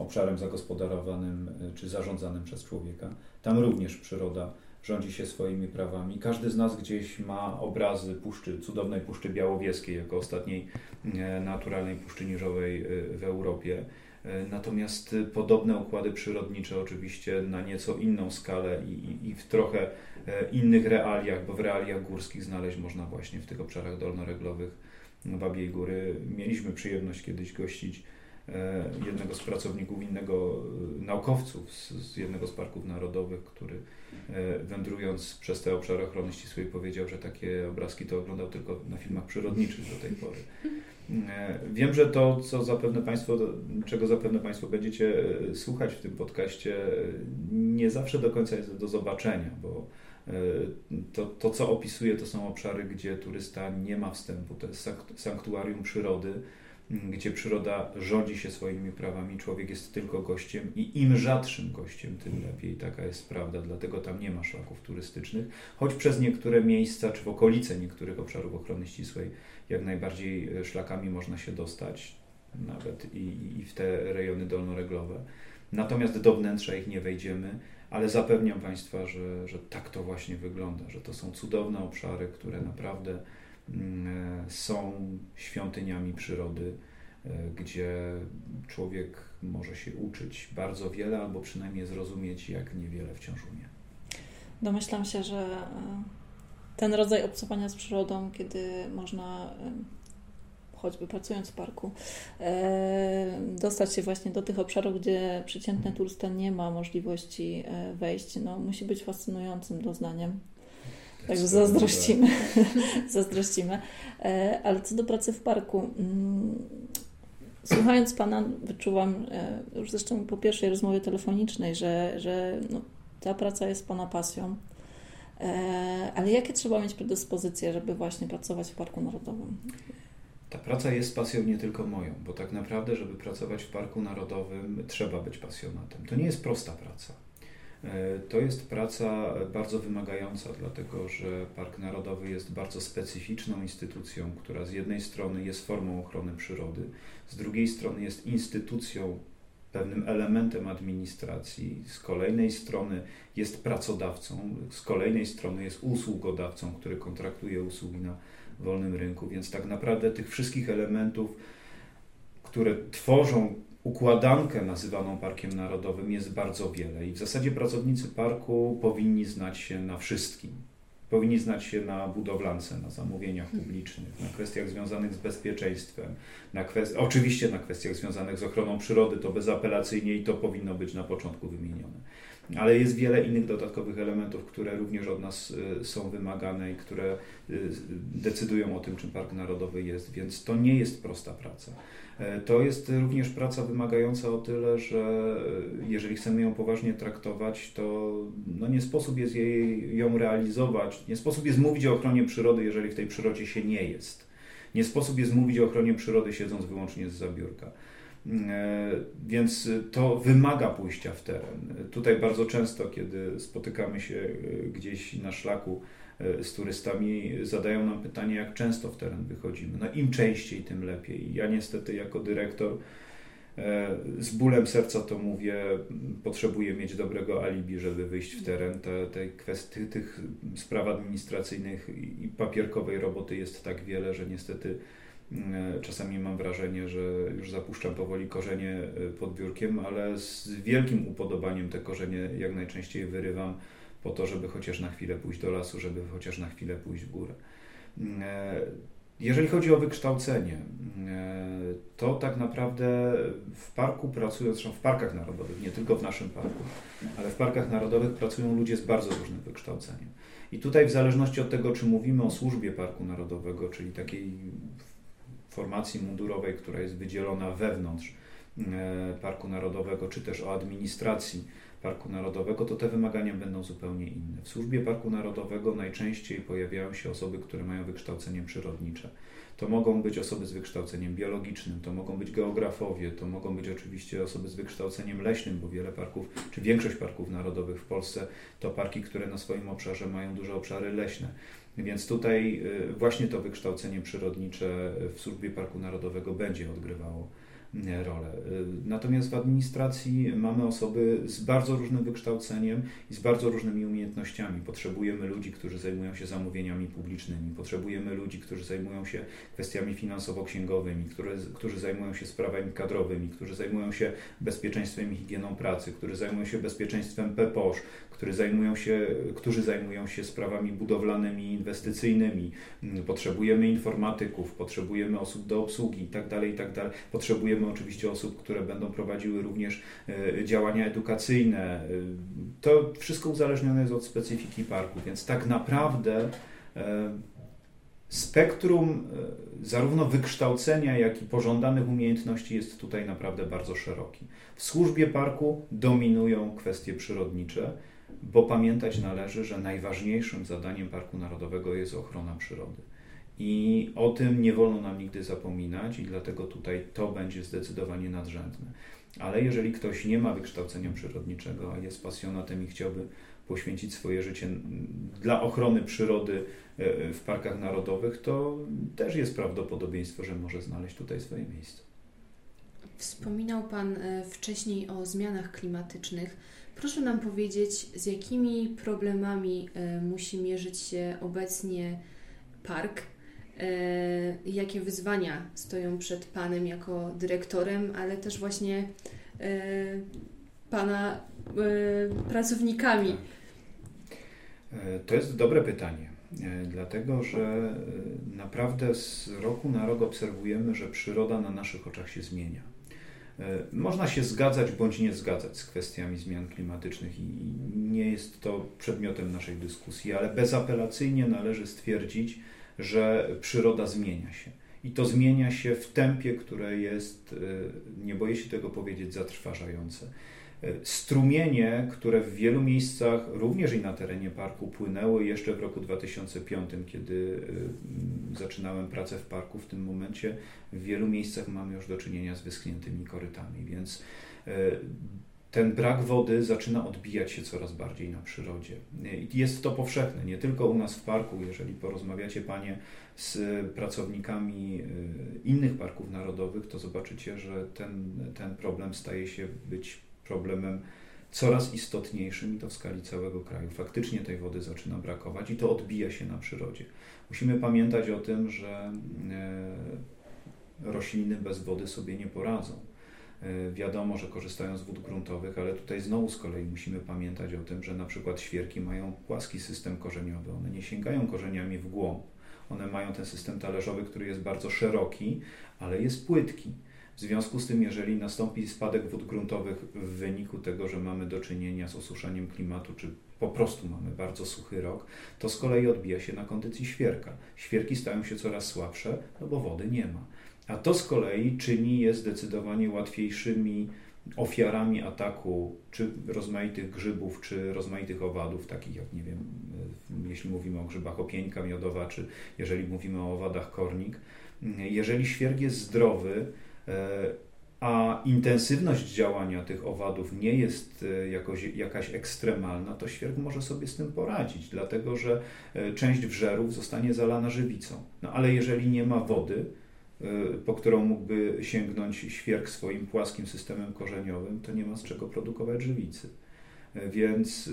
obszarem zagospodarowanym e, czy zarządzanym przez człowieka. Tam również przyroda rządzi się swoimi prawami. Każdy z nas gdzieś ma obrazy puszczy, cudownej Puszczy Białowieskiej jako ostatniej e, naturalnej puszczy niżowej e, w Europie. Natomiast podobne układy przyrodnicze oczywiście na nieco inną skalę i, i, w trochę innych realiach, bo w realiach górskich znaleźć można właśnie w tych obszarach dolnoreglowych Babiej Góry. Mieliśmy przyjemność kiedyś gościć jednego z pracowników, innego e, naukowców z, z, jednego z parków narodowych, który e, wędrując przez te obszary ochrony ścisłej powiedział, że takie obrazki to oglądał tylko na filmach przyrodniczych do tej pory. Wiem, że to, co zapewne Państwo, czego zapewne Państwo będziecie słuchać w tym podcaście, nie zawsze do końca jest do zobaczenia, bo to, to co opisuję, to są obszary, gdzie turysta nie ma wstępu. To jest sanktuarium przyrody, gdzie przyroda rządzi się swoimi prawami, człowiek jest tylko gościem i im rzadszym gościem, tym lepiej. Taka jest prawda, dlatego tam nie ma szlaków turystycznych, choć przez niektóre miejsca czy w okolice niektórych obszarów ochrony ścisłej jak najbardziej e, szlakami można się dostać, nawet i, i w te rejony dolnoreglowe. Natomiast do wnętrza ich nie wejdziemy, ale zapewniam Państwa, że, że tak to właśnie wygląda, że to są cudowne obszary, które naprawdę są świątyniami przyrody, e, gdzie człowiek może się uczyć bardzo wiele, albo przynajmniej zrozumieć, jak niewiele wciąż umie. Domyślam się, że e, ten rodzaj obcowania z przyrodą, kiedy można choćby pracując w parku, dostać się właśnie do tych obszarów, gdzie przeciętny turysta nie ma możliwości wejść, no, musi być fascynującym doznaniem. Także zazdrościmy. zazdrościmy. E, ale co do pracy w parku. Mm, słuchając Pana, wyczuwam e, już zresztą po pierwszej rozmowie telefonicznej, że, że no, ta praca jest Pana pasją. E, ale jakie trzeba mieć predyspozycje, żeby właśnie pracować w Parku Narodowym? Ta praca jest pasją nie tylko moją, bo tak naprawdę, żeby pracować w Parku Narodowym, trzeba być pasjonatem. To nie jest prosta praca. To jest praca bardzo wymagająca, dlatego że Park Narodowy jest bardzo specyficzną instytucją, która z jednej strony jest formą ochrony przyrody, z drugiej strony jest instytucją, pewnym elementem administracji, z kolejnej strony jest pracodawcą, z kolejnej strony jest usługodawcą, który kontraktuje usługi na wolnym rynku, więc tak naprawdę tych wszystkich elementów, które tworzą układankę nazywaną Parkiem Narodowym jest bardzo wiele i w zasadzie pracownicy parku powinni znać się na wszystkim. Powinni znać się na budowlance, na zamówieniach hmm. publicznych, na kwestiach związanych z bezpieczeństwem, na kwest... oczywiście na kwestiach związanych z ochroną przyrody, to bezapelacyjnie i to powinno być na początku wymienione. Ale jest wiele innych dodatkowych elementów, które również od nas y, są wymagane i które y, decydują o tym, czym Park Narodowy jest, więc to nie jest prosta praca. E, to jest również praca wymagająca o tyle, że e, jeżeli chcemy ją poważnie traktować, to no nie sposób jest jej, ją realizować, nie sposób jest mówić o ochronie przyrody, jeżeli w tej przyrodzie się nie jest. Nie sposób jest mówić o ochronie przyrody siedząc wyłącznie z zabiórka. E, więc to wymaga pójścia w teren. Tutaj bardzo często, kiedy spotykamy się gdzieś na szlaku, z turystami zadają nam pytanie, jak często w teren wychodzimy. No im częściej, tym lepiej. Ja niestety jako dyrektor e, z bólem serca to mówię, potrzebuję mieć dobrego alibi, żeby wyjść w teren. Te, te kwestii, tych spraw administracyjnych i papierkowej roboty jest tak wiele, że niestety e, czasami mam wrażenie, że już zapuszczam powoli korzenie pod biurkiem, ale z wielkim upodobaniem te korzenie jak najczęściej wyrywam po to, żeby chociaż na chwilę pójść do lasu, żeby chociaż na chwilę pójść w górę. E, jeżeli chodzi o wykształcenie, e, to tak naprawdę w parku pracują, zresztą w parkach narodowych, nie tylko w naszym parku, ale w parkach narodowych pracują ludzie z bardzo różnym wykształceniem. I tutaj w zależności od tego, czy mówimy o służbie Parku Narodowego, czyli takiej formacji mundurowej, która jest wydzielona wewnątrz e, Parku Narodowego, czy też o administracji Parku Narodowego, to te wymagania będą zupełnie inne. W służbie Parku Narodowego najczęściej pojawiają się osoby, które mają wykształcenie przyrodnicze. To mogą być osoby z wykształceniem biologicznym, to mogą być geografowie, to mogą być oczywiście osoby z wykształceniem leśnym, bo wiele parków, czy większość parków narodowych w Polsce to parki, które na swoim obszarze mają duże obszary leśne. Więc tutaj y, właśnie to wykształcenie przyrodnicze w służbie Parku Narodowego będzie odgrywało rolę. Natomiast w administracji mamy osoby z bardzo różnym wykształceniem i z bardzo różnymi umiejętnościami. Potrzebujemy ludzi, którzy zajmują się zamówieniami publicznymi, potrzebujemy ludzi, którzy zajmują się kwestiami finansowo-księgowymi, którzy, którzy zajmują się sprawami kadrowymi, którzy zajmują się bezpieczeństwem i higieną pracy, którzy zajmują się bezpieczeństwem PPOŚ, którzy zajmują się, którzy zajmują się sprawami budowlanymi, inwestycyjnymi. Potrzebujemy informatyków, potrzebujemy osób do obsługi itd., tak itd. Tak potrzebujemy oczywiście osób, które będą prowadziły również e, działania edukacyjne. E, to wszystko uzależnione jest od specyfiki parku, więc tak naprawdę e, spektrum zarówno wykształcenia, jak i pożądanych umiejętności jest tutaj naprawdę bardzo szeroki. W służbie parku dominują kwestie przyrodnicze bo pamiętać należy, że najważniejszym zadaniem Parku Narodowego jest ochrona przyrody. I o tym nie wolno nam nigdy zapominać, i dlatego tutaj to będzie zdecydowanie nadrzędne. Ale jeżeli ktoś nie ma wykształcenia przyrodniczego, a jest pasjonatem i chciałby poświęcić swoje życie dla ochrony przyrody e, w parkach narodowych, to też jest prawdopodobieństwo, że może znaleźć tutaj swoje miejsce. Wspominał Pan e, wcześniej o zmianach klimatycznych. Proszę nam powiedzieć, z jakimi problemami e, musi mierzyć się obecnie park, e, jakie wyzwania stoją przed Panem jako dyrektorem, ale też właśnie e, Pana pracownikami? To jest dobre pytanie, dlatego że naprawdę z roku na rok obserwujemy, że przyroda na naszych oczach się zmienia. E, można się zgadzać bądź nie zgadzać z kwestiami zmian klimatycznych i nie jest to przedmiotem naszej dyskusji, ale bezapelacyjnie należy stwierdzić, że przyroda zmienia się. I to zmienia się w tempie, które jest, e, nie boję się tego powiedzieć, zatrważające. Strumienie, które w wielu miejscach, również i na terenie parku, płynęły jeszcze w roku 2005, kiedy y, zaczynałem pracę w parku. W tym momencie w wielu miejscach mamy już do czynienia z wyschniętymi korytami, więc y, ten brak wody zaczyna odbijać się coraz bardziej na przyrodzie. Jest to powszechne, nie tylko u nas w parku. Jeżeli porozmawiacie Panie z pracownikami innych parków narodowych, to zobaczycie, że ten, ten problem staje się być problemem coraz istotniejszym i to w skali całego kraju. Faktycznie tej wody zaczyna brakować i to odbija się na przyrodzie. Musimy pamiętać o tym, że rośliny bez wody sobie nie poradzą. E, wiadomo, że korzystają z wód gruntowych, ale tutaj znowu z kolei musimy pamiętać o tym, że na przykład świerki mają płaski system korzeniowy, one nie sięgają korzeniami w głąb. One mają ten system talerzowy, który jest bardzo szeroki, ale jest płytki. W związku z tym, jeżeli nastąpi spadek wód gruntowych w wyniku tego, że mamy do czynienia z osuszeniem klimatu, czy po prostu mamy bardzo suchy rok, to z kolei odbija się na kondycji świerka. Świerki stają się coraz słabsze, no bo wody nie ma. A to z kolei czyni je zdecydowanie łatwiejszymi ofiarami ataku czy rozmaitych grzybów, czy rozmaitych owadów, takich jak, nie wiem, jeśli mówimy o grzybach opieńka miodowa, czy jeżeli mówimy o owadach kornik. Jeżeli świerk jest zdrowy, e, a intensywność działania tych owadów nie jest e, jakoś, jakaś ekstremalna, to świerk może sobie z tym poradzić, dlatego że e, część wżerów zostanie zalana żywicą. No ale jeżeli nie ma wody, po którą mógłby sięgnąć świerk swoim płaskim systemem korzeniowym, to nie ma z czego produkować żywicy. Więc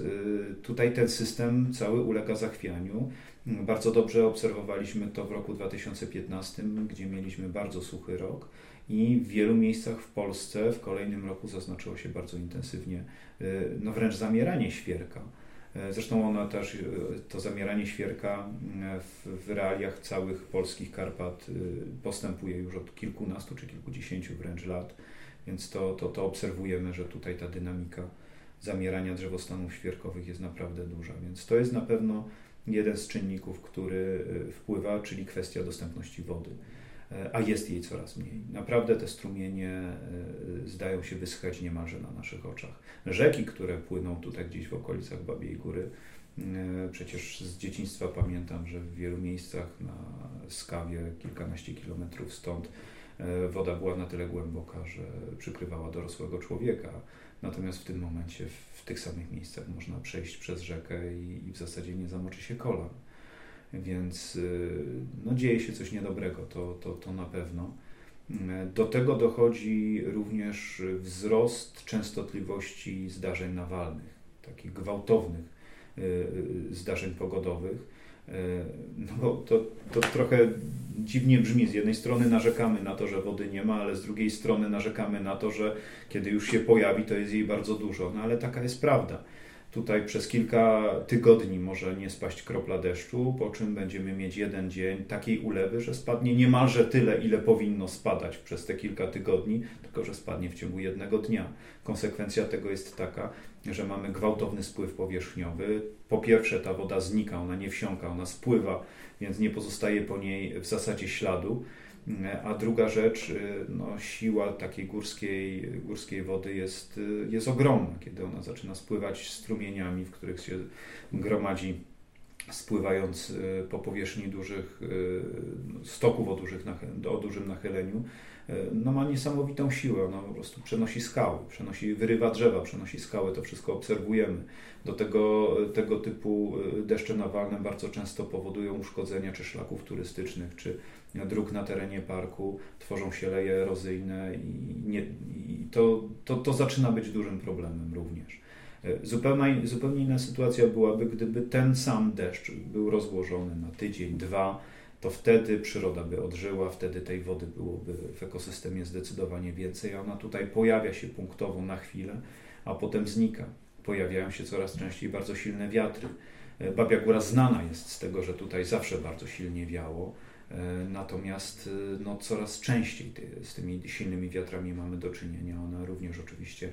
tutaj ten system cały ulega zachwianiu. Bardzo dobrze obserwowaliśmy to w roku 2015, gdzie mieliśmy bardzo suchy rok i w wielu miejscach w Polsce w kolejnym roku zaznaczyło się bardzo intensywnie, no wręcz zamieranie świerka. E, zresztą ono też, e, to zamieranie świerka w, w realiach całych polskich Karpat postępuje już od kilkunastu czy kilkudziesięciu wręcz lat, więc to, to, to obserwujemy, że tutaj ta dynamika zamierania drzewostanów świerkowych jest naprawdę duża, więc to jest na pewno jeden z czynników, który wpływa, czyli kwestia dostępności wody. E, a jest jej coraz mniej. Naprawdę te strumienie e, zdają się wyschać niemalże na naszych oczach. Rzeki, które płyną tutaj gdzieś w okolicach Babiej Góry, e, Przecież z dzieciństwa pamiętam, że w wielu miejscach na Skawie, kilkanaście kilometrów stąd, woda była na tyle głęboka, że przykrywała dorosłego człowieka. Natomiast w tym momencie w tych samych miejscach można przejść przez rzekę i w zasadzie nie zamoczy się kolan więc y, no, dzieje się coś niedobrego, to, to, to na pewno. Do tego dochodzi również wzrost częstotliwości zdarzeń nawalnych, takich gwałtownych y, y, zdarzeń pogodowych. No to, to trochę dziwnie brzmi. Z jednej strony narzekamy na to, że wody nie ma, ale z drugiej strony narzekamy na to, że kiedy już się pojawi, to jest jej bardzo dużo. No ale taka jest prawda. Tutaj przez kilka tygodni może nie spaść kropla deszczu, po czym będziemy mieć jeden dzień takiej ulewy, że spadnie niemalże tyle, ile powinno spadać przez te kilka tygodni, tylko że spadnie w ciągu jednego dnia. Konsekwencja tego jest taka, że mamy gwałtowny spływ powierzchniowy. Po pierwsze, ta woda znika, ona nie wsiąka, ona spływa, więc nie pozostaje po niej w zasadzie śladu. A druga rzecz, y, no, siła takiej górskiej, górskiej wody jest, y, jest ogromna, kiedy ona zaczyna spływać strumieniami, w których się gromadzi, spływając y, po powierzchni dużych stoków o, dużych, o dużym nachyleniu, no ma niesamowitą siłę. Ona po prostu przenosi skały, przenosi, wyrywa drzewa, przenosi skały, to wszystko obserwujemy. Do tego, tego typu deszcze nawalne bardzo często powodują uszkodzenia czy szlaków turystycznych, czy dróg na terenie parku, tworzą się leje erozyjne i, nie, i to, to, to zaczyna być dużym problemem również. E, zupełnie, zupełnie inna sytuacja byłaby, gdyby ten sam deszcz był rozłożony na tydzień, dwa, to wtedy przyroda by odżyła, wtedy tej wody byłoby w ekosystemie zdecydowanie więcej. Ona tutaj pojawia się punktowo na chwilę, a potem znika. Pojawiają się coraz częściej bardzo silne wiatry. E, Babia Góra znana jest z tego, że tutaj zawsze bardzo silnie wiało. E, natomiast e, no, coraz częściej z tymi silnymi wiatrami mamy do czynienia. One również oczywiście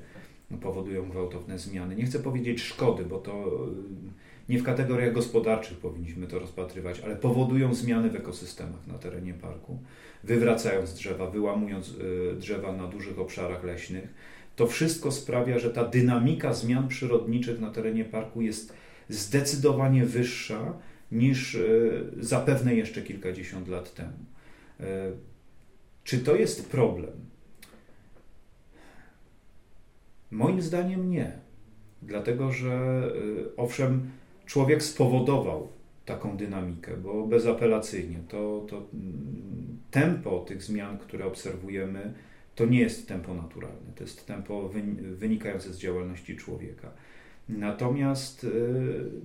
powodują gwałtowne zmiany. Nie chcę powiedzieć szkody, bo to e, nie w kategoriach gospodarczych powinniśmy to rozpatrywać, ale powodują zmiany w ekosystemach na terenie parku, wywracając drzewa, wyłamując drzewa na dużych obszarach leśnych. To wszystko sprawia, że ta dynamika zmian przyrodniczych na terenie parku jest zdecydowanie wyższa niż e, zapewne jeszcze kilkadziesiąt lat temu. E, czy to jest problem? Moim zdaniem nie. Dlatego, że owszem, człowiek spowodował taką dynamikę, bo bezapelacyjnie to, to mm, tempo tych zmian, które obserwujemy, to nie jest tempo naturalne, to jest tempo wynikające z działalności człowieka. Natomiast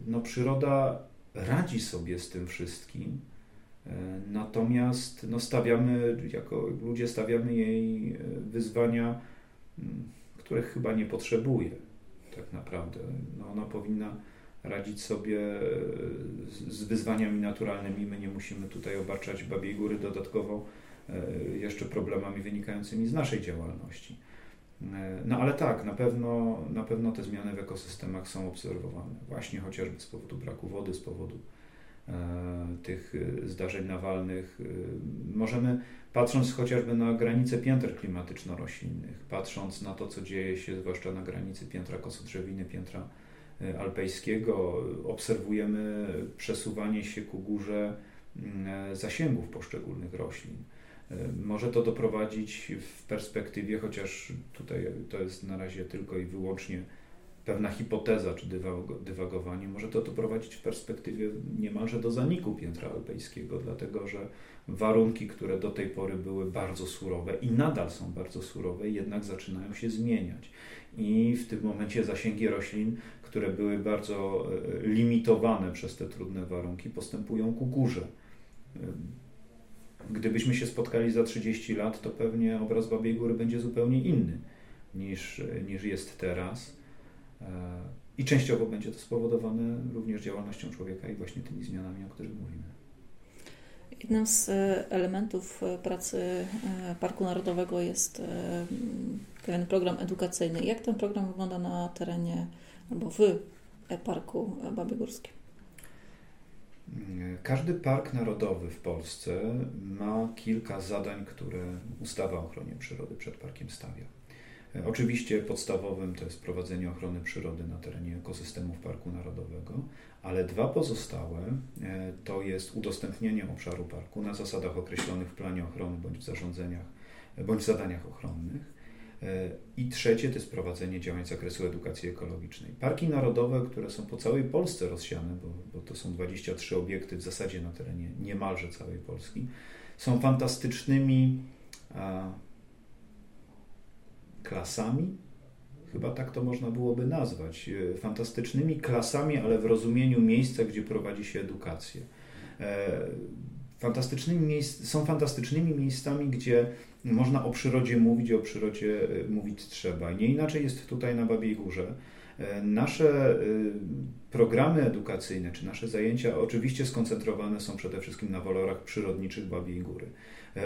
no, przyroda radzi sobie z tym wszystkim, e, natomiast no, stawiamy, jako ludzie stawiamy jej e, wyzwania, których chyba nie potrzebuje tak naprawdę. No, ona powinna radzić sobie e, z wyzwaniami naturalnymi. My nie musimy tutaj obarczać Babiej Góry dodatkowo jeszcze problemami wynikającymi z naszej działalności. No ale tak, na pewno, na pewno te zmiany w ekosystemach są obserwowane, właśnie chociażby z powodu braku wody, z powodu e, tych e, zdarzeń nawalnych. E, możemy, patrząc chociażby na granice pięter klimatyczno-roślinnych, patrząc na to, co dzieje się zwłaszcza na granicy piętra kosodrzewiny, piętra alpejskiego, obserwujemy przesuwanie się ku górze zasięgów poszczególnych roślin. Może to doprowadzić w perspektywie, chociaż tutaj to jest na razie tylko i wyłącznie pewna hipoteza czy dywagowanie, może to doprowadzić w perspektywie niemalże do zaniku piętra alpejskiego, dlatego że warunki, które do tej pory były bardzo surowe i nadal są bardzo surowe, jednak zaczynają się zmieniać. I w tym momencie zasięgi roślin, które były bardzo e, limitowane przez te trudne warunki, postępują ku górze gdybyśmy się spotkali za 30 lat, to pewnie obraz Babiej Góry będzie zupełnie inny niż, niż jest teraz. E, I częściowo będzie to spowodowane również działalnością człowieka i właśnie tymi zmianami, o których mówimy. Jednym z e, elementów e, pracy Parku Narodowego jest pewien program edukacyjny. Jak ten program wygląda na terenie albo w Parku Babiegórskim? Każdy park narodowy w Polsce ma kilka zadań, które ustawa o ochronie przyrody przed parkiem stawia. Oczywiście podstawowym to jest prowadzenie ochrony przyrody na terenie ekosystemów Parku Narodowego, ale dwa pozostałe e, to jest udostępnienie obszaru parku na zasadach określonych w planie ochrony bądź w zarządzeniach bądź zadaniach ochronnych i trzecie to jest prowadzenie działań z zakresu edukacji ekologicznej. Parki narodowe, które są po całej Polsce rozsiane, bo, bo to są 23 obiekty w zasadzie na terenie niemalże całej Polski, są fantastycznymi a, klasami, chyba tak to można byłoby nazwać, e, fantastycznymi klasami, ale w rozumieniu miejsca, gdzie prowadzi się edukację. E, fantastycznymi są fantastycznymi miejscami, gdzie można o przyrodzie mówić, o przyrodzie e, mówić trzeba. Nie inaczej jest tutaj na Babiej Górze. E, nasze e, programy edukacyjne, czy nasze zajęcia oczywiście skoncentrowane są przede wszystkim na walorach przyrodniczych Babiej Góry.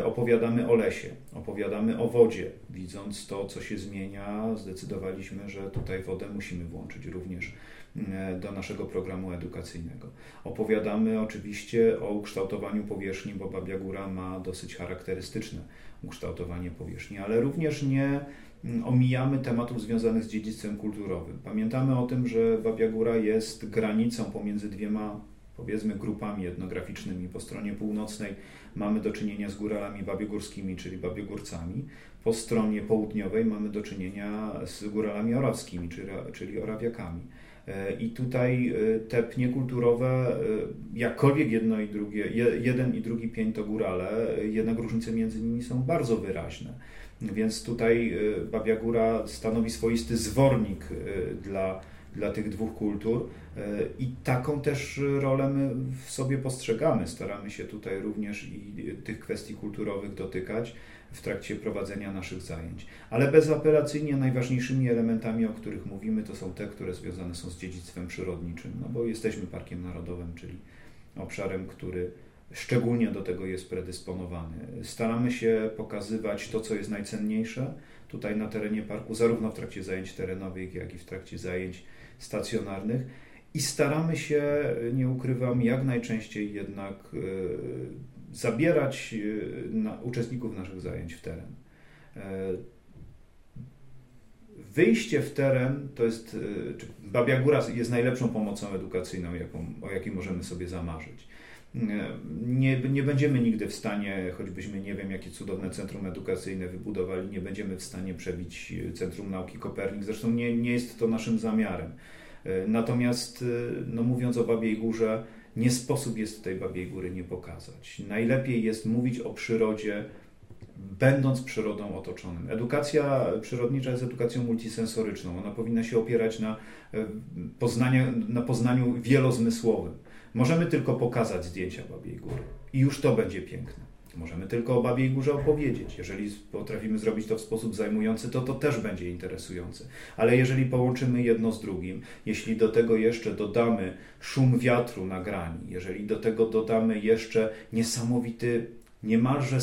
Opowiadamy o lesie, opowiadamy o wodzie. Widząc to, co się zmienia, zdecydowaliśmy, że tutaj wodę musimy włączyć również do naszego programu edukacyjnego. Opowiadamy oczywiście o ukształtowaniu powierzchni, bo Babia Góra ma dosyć charakterystyczne ukształtowanie powierzchni, ale również nie mm, omijamy tematów związanych z dziedzictwem kulturowym. Pamiętamy o tym, że Babia Góra jest granicą pomiędzy dwiema powiedzmy grupami etnograficznymi. Po stronie północnej mamy do czynienia z góralami babiogórskimi, czyli babiogórcami. Po stronie południowej mamy do czynienia z góralami orawskimi, czyli, czyli orawiakami. E, I tutaj e, te pnie kulturowe, e, jakkolwiek jedno i drugie, jeden i drugi pień to górale, jednak różnice między nimi są bardzo wyraźne. Więc tutaj Babia Góra stanowi swoisty zwornik dla, dla tych dwóch kultur i taką też rolę my w sobie postrzegamy. Staramy się tutaj również i tych kwestii kulturowych dotykać w trakcie prowadzenia naszych zajęć. Ale bezapelacyjnie najważniejszymi elementami, o których mówimy, to są te, które związane są z dziedzictwem przyrodniczym, no bo jesteśmy parkiem narodowym, czyli obszarem, który szczególnie do tego jest predysponowany. Staramy się pokazywać to, co jest najcenniejsze tutaj na terenie parku, zarówno w trakcie zajęć terenowych, jak i w trakcie zajęć stacjonarnych. I staramy się, nie ukrywam, jak najczęściej jednak e, zabierać e, na, uczestników naszych zajęć w teren. E, wyjście w teren to jest, e, Babia Góra jest najlepszą pomocą edukacyjną, jaką, o jakiej możemy sobie zamarzyć. Nie, nie będziemy nigdy w stanie, choćbyśmy nie wiem, jakie cudowne centrum edukacyjne wybudowali, nie będziemy w stanie przebić Centrum Nauki Kopernik. Zresztą nie, nie jest to naszym zamiarem. Natomiast, no mówiąc o Babiej Górze, nie sposób jest tej Babiej Góry nie pokazać. Najlepiej jest mówić o przyrodzie, będąc przyrodą otoczonym. Edukacja przyrodnicza jest edukacją multisensoryczną. Ona powinna się opierać na, e, poznania, na poznaniu wielozmysłowym. Możemy tylko pokazać zdjęcia Babiej Góry i już to będzie piękne. Możemy tylko o Babiej Górze opowiedzieć. Jeżeli potrafimy zrobić to w sposób zajmujący, to to też będzie interesujące. Ale jeżeli połączymy jedno z drugim, jeśli do tego jeszcze dodamy szum wiatru na grani, jeżeli do tego dodamy jeszcze niesamowity, niemalże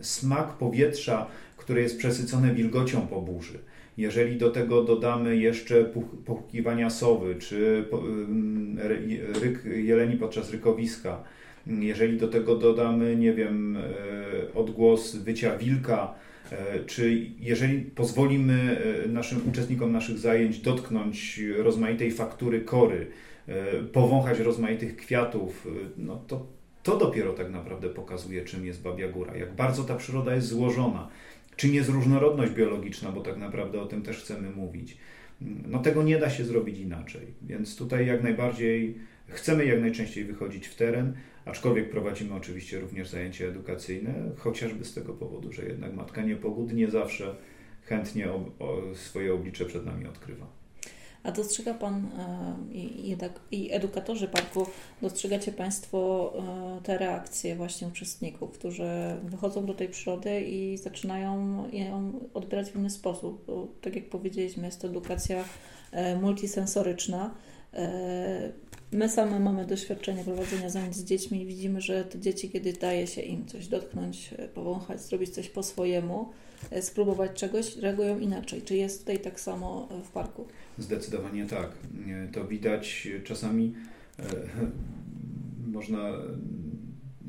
smak powietrza, które jest przesycone wilgocią po burzy, jeżeli do tego dodamy jeszcze pochukiwania sowy czy ryk jeleni podczas rykowiska, jeżeli do tego dodamy, nie wiem, e, odgłos wycia wilka, e, czy jeżeli pozwolimy e, naszym uczestnikom naszych zajęć dotknąć rozmaitej faktury kory, powąchać rozmaitych kwiatów, no to to dopiero tak naprawdę pokazuje, czym jest Babia Góra, jak bardzo ta przyroda jest złożona, czym jest różnorodność biologiczna, bo tak naprawdę o tym też chcemy mówić. No tego nie da się zrobić inaczej, więc tutaj jak najbardziej chcemy jak najczęściej wychodzić w teren, Aczkolwiek prowadzimy oczywiście również zajęcia edukacyjne, chociażby z tego powodu, że jednak Matka Niepogód nie zawsze chętnie swoje oblicze przed nami odkrywa. A dostrzega Pan e, i, i edukatorzy parku, dostrzegacie Państwo e, te reakcje właśnie uczestników, którzy wychodzą do tej przyrody i zaczynają ją odbierać w inny sposób. Bo, tak jak powiedzieliśmy, jest to edukacja e, multisensoryczna My same mamy doświadczenie prowadzenia zajęć z dziećmi i widzimy, że te dzieci, kiedy daje się im coś dotknąć, e, powąchać, zrobić coś po swojemu, e, spróbować czegoś, reagują inaczej. Czy jest tutaj tak samo e, w parku? Zdecydowanie tak. To widać czasami można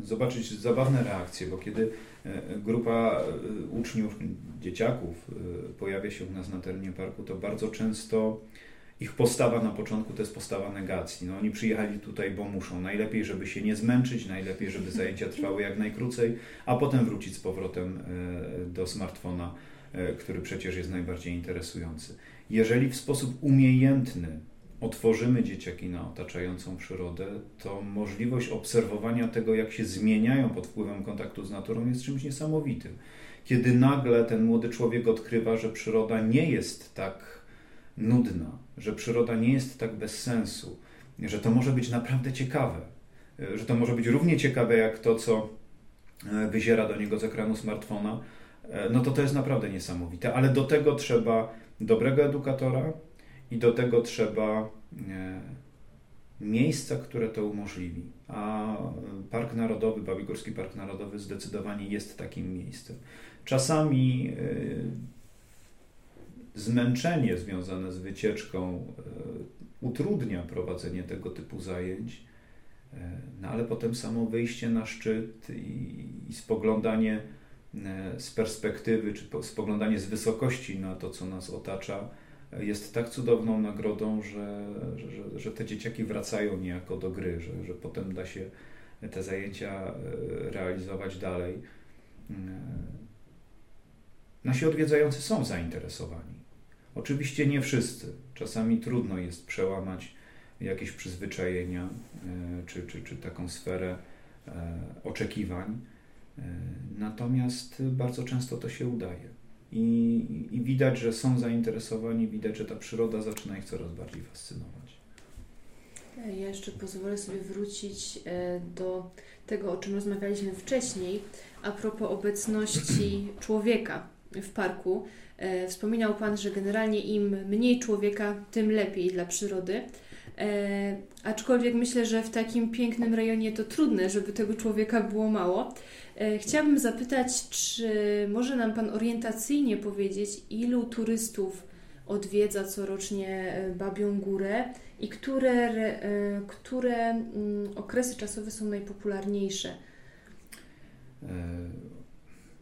zobaczyć zabawne reakcje, bo kiedy grupa uczniów, dzieciaków pojawia się u nas na terenie parku, to bardzo często ich postawa na początku to jest postawa negacji. No, oni przyjechali tutaj, bo muszą. Najlepiej, żeby się nie zmęczyć, najlepiej, żeby zajęcia trwały jak najkrócej, a potem wrócić z powrotem e, do smartfona, e, który przecież jest najbardziej interesujący. Jeżeli w sposób umiejętny otworzymy dzieciaki na otaczającą przyrodę, to możliwość obserwowania tego, jak się zmieniają pod wpływem kontaktu z naturą, jest czymś niesamowitym. Kiedy nagle ten młody człowiek odkrywa, że przyroda nie jest tak nudna, że przyroda nie jest tak bez sensu, że to może być naprawdę ciekawe, że to może być równie ciekawe jak to, co e, wyziera do niego z ekranu smartfona, e, no to to jest naprawdę niesamowite, ale do tego trzeba dobrego edukatora i do tego trzeba e, miejsca, które to umożliwi. A Park Narodowy, Babigórski Park Narodowy zdecydowanie jest takim miejscem. Czasami zmęczenie związane z wycieczką e, utrudnia prowadzenie tego typu zajęć, e, no ale potem samo wyjście na szczyt i, i spoglądanie e, z perspektywy, czy spoglądanie z wysokości na to, co nas otacza, jest tak cudowną nagrodą, że, że, że te dzieciaki wracają niejako do gry, że, że potem da się te zajęcia realizować dalej. Nasi odwiedzający są zainteresowani. Oczywiście nie wszyscy. Czasami trudno jest przełamać jakieś przyzwyczajenia e, czy, czy, czy taką sferę e, oczekiwań. E, natomiast bardzo często to się udaje. I, I, widać, że są zainteresowani, widać, że ta przyroda zaczyna ich coraz bardziej fascynować. Ja jeszcze pozwolę sobie wrócić do tego, o czym rozmawialiśmy wcześniej, a propos obecności człowieka w parku. E, wspominał Pan, że generalnie im mniej człowieka, tym lepiej dla przyrody. E, aczkolwiek myślę, że w takim pięknym rejonie to trudne, żeby tego człowieka było mało. E, chciałabym zapytać, czy może nam Pan orientacyjnie powiedzieć, ilu turystów odwiedza corocznie Babią Górę i które, które mm, okresy czasowe są najpopularniejsze?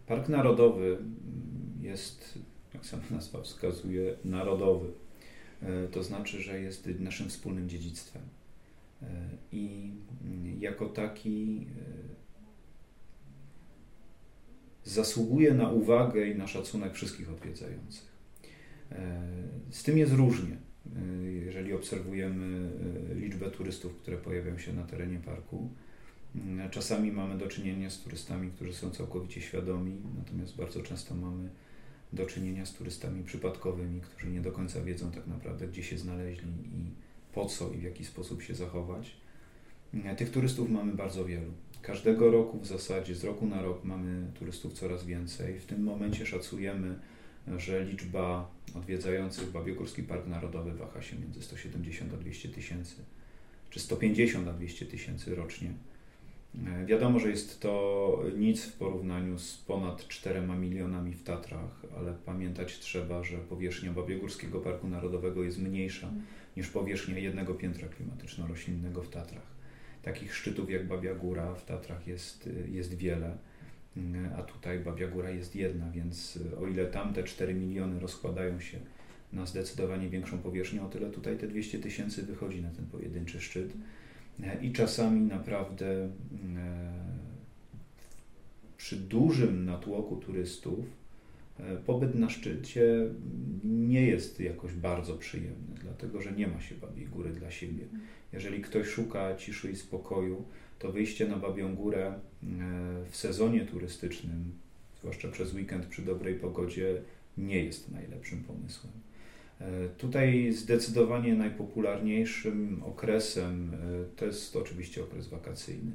Park Narodowy jest jak sama nazwa wskazuje, narodowy. E, to znaczy, że jest naszym wspólnym dziedzictwem. I mm, jako taki zasługuje na uwagę i na szacunek wszystkich odwiedzających. Z tym jest różnie. Jeżeli obserwujemy liczbę turystów, które pojawiają się na terenie parku, czasami mamy do czynienia z turystami, którzy są całkowicie świadomi, natomiast bardzo często mamy do czynienia z turystami przypadkowymi, którzy nie do końca wiedzą tak naprawdę, gdzie się znaleźli i po co i w jaki sposób się zachować. Mm, tych turystów mamy bardzo wielu. Każdego roku w zasadzie, z roku na rok mamy turystów coraz więcej. W tym momencie szacujemy, że liczba odwiedzających Babiogórski Park Narodowy waha się między 170 a 200 tysięcy, czy 150 a 200 tysięcy rocznie. E, wiadomo, że jest to nic w porównaniu z ponad 4 milionami w Tatrach, ale pamiętać trzeba, że powierzchnia Babiogórskiego Parku Narodowego jest mniejsza niż powierzchnia jednego piętra klimatyczno-roślinnego w Tatrach. Takich szczytów jak Babia Góra w Tatrach jest, jest wiele, mm, a tutaj Babia Góra jest jedna, więc o ile tamte 4 miliony rozkładają się na zdecydowanie większą powierzchnię, o tyle tutaj te 200 tysięcy wychodzi na ten pojedynczy szczyt. E, i czasami naprawdę e, przy dużym natłoku turystów e, pobyt na szczycie nie jest jakoś bardzo przyjemny, dlatego że nie ma się Babiej Góry dla siebie. Jeżeli ktoś szuka ciszy i spokoju, to wyjście na Babią Górę w sezonie turystycznym, zwłaszcza przez weekend przy dobrej pogodzie, nie jest najlepszym pomysłem. E, tutaj zdecydowanie najpopularniejszym okresem e, to jest oczywiście okres wakacyjny.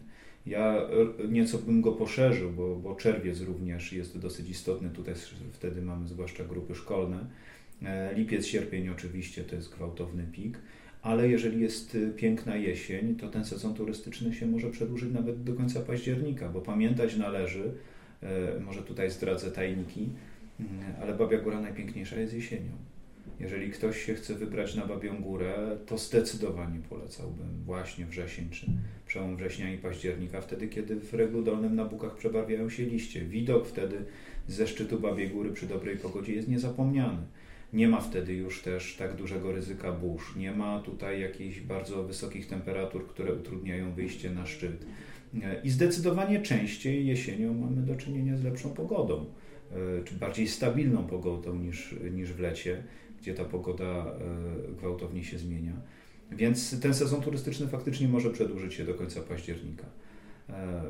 Ja e, nieco bym go poszerzył, bo, bo czerwiec również jest dosyć istotny. Tutaj wtedy mamy zwłaszcza grupy szkolne. Lipiec, sierpień oczywiście to jest gwałtowny pik, ale jeżeli jest piękna jesień, to ten sezon turystyczny się może przedłużyć nawet do końca października, bo pamiętać należy, może tutaj zdradzę tajniki, mm, ale Babia Góra najpiękniejsza jest jesienią. Jeżeli ktoś się chce wybrać na Babią Górę, to zdecydowanie polecałbym właśnie wrzesień, czy przełom września i października, wtedy kiedy w reglu dolnym na bukach przebarwiają się liście. Widok wtedy ze szczytu Babiej Góry przy dobrej pogodzie jest niezapomniany. Nie ma wtedy już też tak dużego ryzyka burz, nie ma tutaj jakichś bardzo wysokich temperatur, które utrudniają wyjście na szczyt. I zdecydowanie częściej jesienią mamy do czynienia z lepszą pogodą, e, czy bardziej stabilną pogodą niż, niż w lecie gdzie ta pogoda e, gwałtownie się zmienia. Więc ten sezon turystyczny faktycznie może przedłużyć się do końca października. E,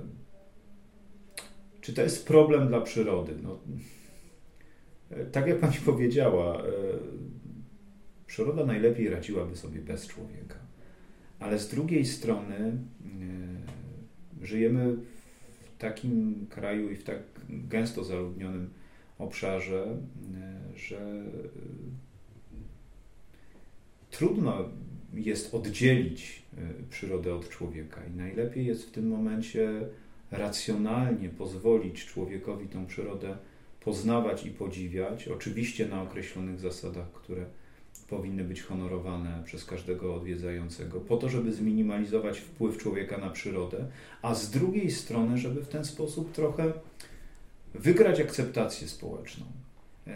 czy to jest problem dla przyrody? No, e, tak jak Pani powiedziała, przyroda najlepiej radziłaby sobie bez człowieka. Ale z drugiej strony żyjemy w takim kraju i w tak gęsto zaludnionym obszarze, że trudno jest oddzielić e, przyrodę od człowieka i najlepiej jest w tym momencie racjonalnie pozwolić człowiekowi tą przyrodę poznawać i podziwiać, oczywiście na określonych zasadach, które powinny być honorowane przez każdego odwiedzającego, po to, żeby zminimalizować wpływ człowieka na przyrodę, a z drugiej strony, żeby w ten sposób trochę wygrać akceptację społeczną.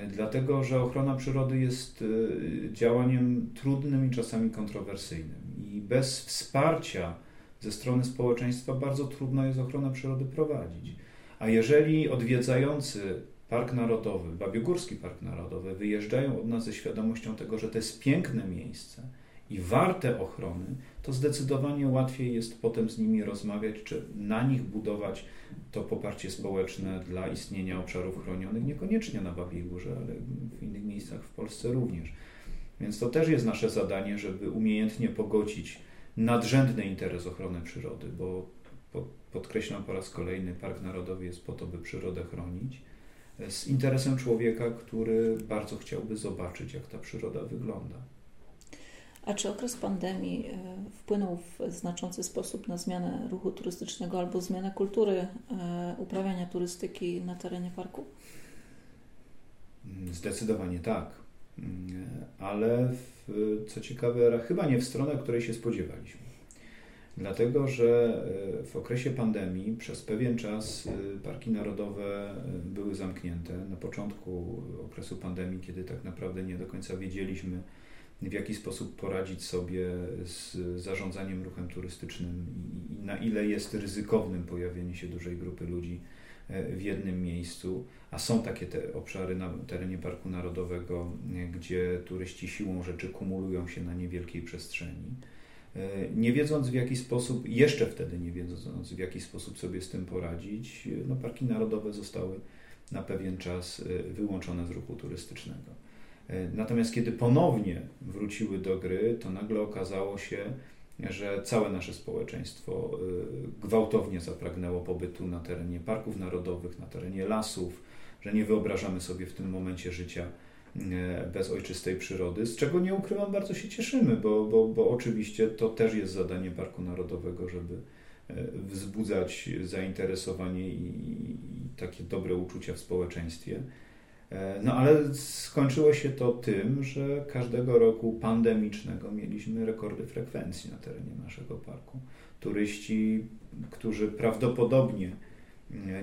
E, dlatego że ochrona przyrody jest e, działaniem trudnym i czasami kontrowersyjnym. I bez wsparcia ze strony społeczeństwa bardzo trudno jest ochronę przyrody prowadzić. A jeżeli odwiedzający Park Narodowy, Babiogórski Park Narodowy wyjeżdżają od nas ze świadomością tego, że to jest piękne miejsce i warte ochrony, to zdecydowanie łatwiej jest potem z nimi rozmawiać, czy na nich budować to poparcie społeczne dla istnienia obszarów chronionych, niekoniecznie na Babiej Górze, ale w innych miejscach w Polsce również. Więc to też jest nasze zadanie, żeby umiejętnie pogodzić nadrzędny interes ochrony przyrody, bo podkreślam po raz kolejny, Park Narodowy jest po to, by przyrodę chronić, z interesem człowieka, który bardzo chciałby zobaczyć, jak ta przyroda wygląda. A czy okres pandemii e, wpłynął w znaczący sposób na zmianę ruchu turystycznego albo zmianę kultury e, uprawiania turystyki na terenie parku? Mm, zdecydowanie tak. Mm, ale w, co ciekawe, chyba nie w stronę, której się spodziewaliśmy. Dlatego, że e, w okresie pandemii przez pewien czas parki narodowe były zamknięte. Na początku okresu pandemii, kiedy tak naprawdę nie do końca wiedzieliśmy, w jaki sposób poradzić sobie z zarządzaniem ruchem turystycznym i na ile jest ryzykownym pojawienie się dużej grupy ludzi w jednym miejscu, a są takie te obszary na terenie Parku Narodowego, gdzie turyści siłą rzeczy kumulują się na niewielkiej przestrzeni. Nie wiedząc w jaki sposób, jeszcze wtedy nie wiedząc w jaki sposób sobie z tym poradzić, no parki narodowe zostały na pewien czas wyłączone z ruchu turystycznego. E, natomiast kiedy ponownie wróciły do gry, to nagle okazało się, że całe nasze społeczeństwo e, gwałtownie zapragnęło pobytu na terenie parków narodowych, na terenie lasów, że nie wyobrażamy sobie w tym momencie życia e, bez ojczystej przyrody, z czego nie ukrywam, bardzo się cieszymy, bo, bo, bo oczywiście to też jest zadanie Parku Narodowego, żeby wzbudzać zainteresowanie i, i takie dobre uczucia w społeczeństwie. E, no ale skończyło się to tym, że każdego roku pandemicznego mieliśmy rekordy frekwencji na terenie naszego parku. Turyści, którzy prawdopodobnie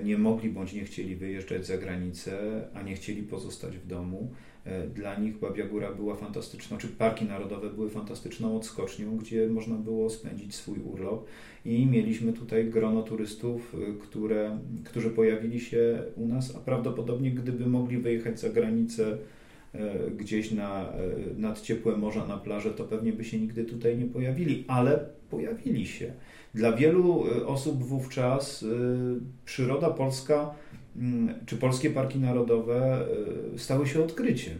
nie mogli bądź nie chcieli wyjeżdżać za granicę, a nie chcieli pozostać w domu, E, dla nich Babia Góra była fantastyczną, czy parki narodowe były fantastyczną odskocznią, gdzie można było spędzić swój urlop i mieliśmy tutaj grono turystów, e, które, którzy pojawili się u nas, a prawdopodobnie gdyby mogli wyjechać za granicę e, gdzieś na, nad ciepłe morza, na plażę, to pewnie by się nigdy tutaj nie pojawili, ale pojawili się. Dla wielu osób wówczas przyroda polska czy polskie parki narodowe e, stały się odkryciem.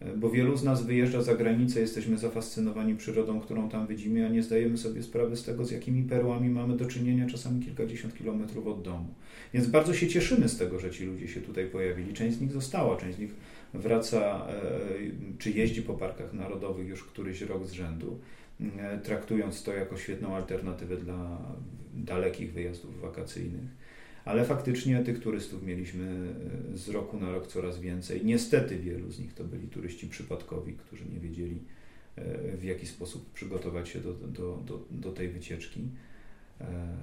E, bo wielu z nas wyjeżdża za granicę, jesteśmy zafascynowani przyrodą, którą tam widzimy, a nie zdajemy sobie sprawy z tego, z jakimi perłami mamy do czynienia czasami kilkadziesiąt kilometrów od domu. Więc bardzo się cieszymy z tego, że ci ludzie się tutaj pojawili. Część z nich została, część z nich wraca e, czy jeździ po parkach narodowych już któryś rok z rzędu, traktując to jako świetną alternatywę dla dalekich wyjazdów wakacyjnych ale faktycznie tych turystów mieliśmy e, z roku na rok coraz więcej. Niestety wielu z nich to byli turyści przypadkowi, którzy nie wiedzieli e, w jaki sposób przygotować się do, do, do, do tej wycieczki. E,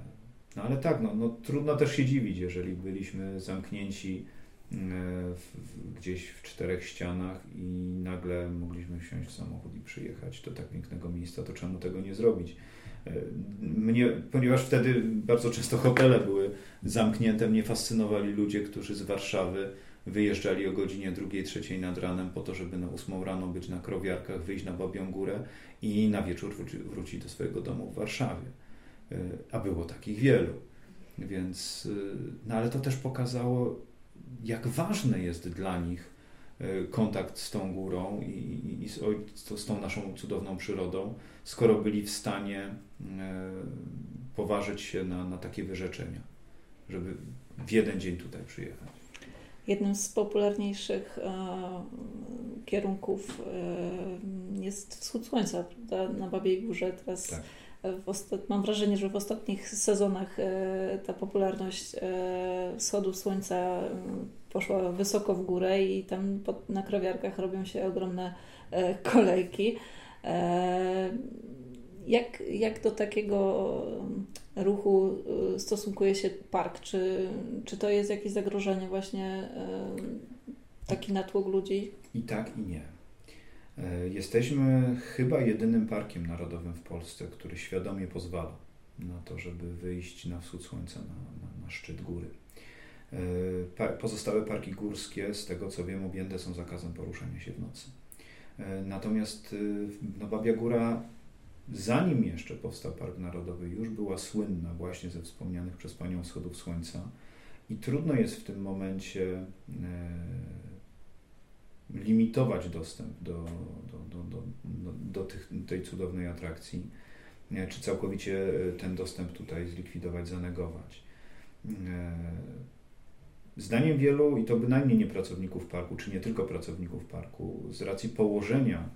no ale tak, no, no, trudno też się dziwić, jeżeli byliśmy zamknięci w, w, gdzieś w czterech ścianach i nagle mogliśmy wsiąść w samochód i przyjechać do tak pięknego miejsca, to czemu tego nie zrobić? Mnie, ponieważ wtedy bardzo często hotele były zamknięte, mnie fascynowali ludzie, którzy z Warszawy wyjeżdżali o godzinie drugiej, trzeciej nad ranem po to, żeby na ósmą rano być na krowiarkach, wyjść na Babią Górę i na wieczór wrócić do swojego domu w Warszawie. E, a było takich wielu. Więc, e, no ale to też pokazało, jak ważne jest dla nich e, kontakt z tą górą i, i, i z, z, tą naszą cudowną przyrodą, skoro byli w stanie poważyć się na, na takie wyrzeczenia żeby w jeden dzień tutaj przyjechać. Jednym z popularniejszych e, kierunków e, jest wschód słońca prawda? na Babiej Górze. Teraz tak. Ostat... mam wrażenie, że w ostatnich sezonach e, ta popularność e, wschodu słońca e, poszła wysoko w górę i tam pod, na krowiarkach robią się ogromne e, kolejki. Jak, jak do takiego ruchu y, stosunkuje się park? Czy, czy to jest jakieś zagrożenie właśnie y, taki natłok ludzi? I tak, i nie. E, jesteśmy chyba jedynym parkiem narodowym w Polsce, który świadomie pozwala na to, żeby wyjść na wschód słońca, na, na, na szczyt góry. E, pozostałe parki górskie, z tego co wiem, objęte są zakazem poruszania się w nocy. E, natomiast y, no, Babia Góra zanim jeszcze powstał Park Narodowy, już była słynna właśnie ze wspomnianych przez Panią wschodów słońca i trudno jest w tym momencie e, limitować dostęp do, do, do, do, do, tych, tej cudownej atrakcji, e, czy całkowicie e, ten dostęp tutaj zlikwidować, zanegować. Zdaniem wielu, i to bynajmniej nie pracowników parku, czy nie tylko pracowników parku, z racji położenia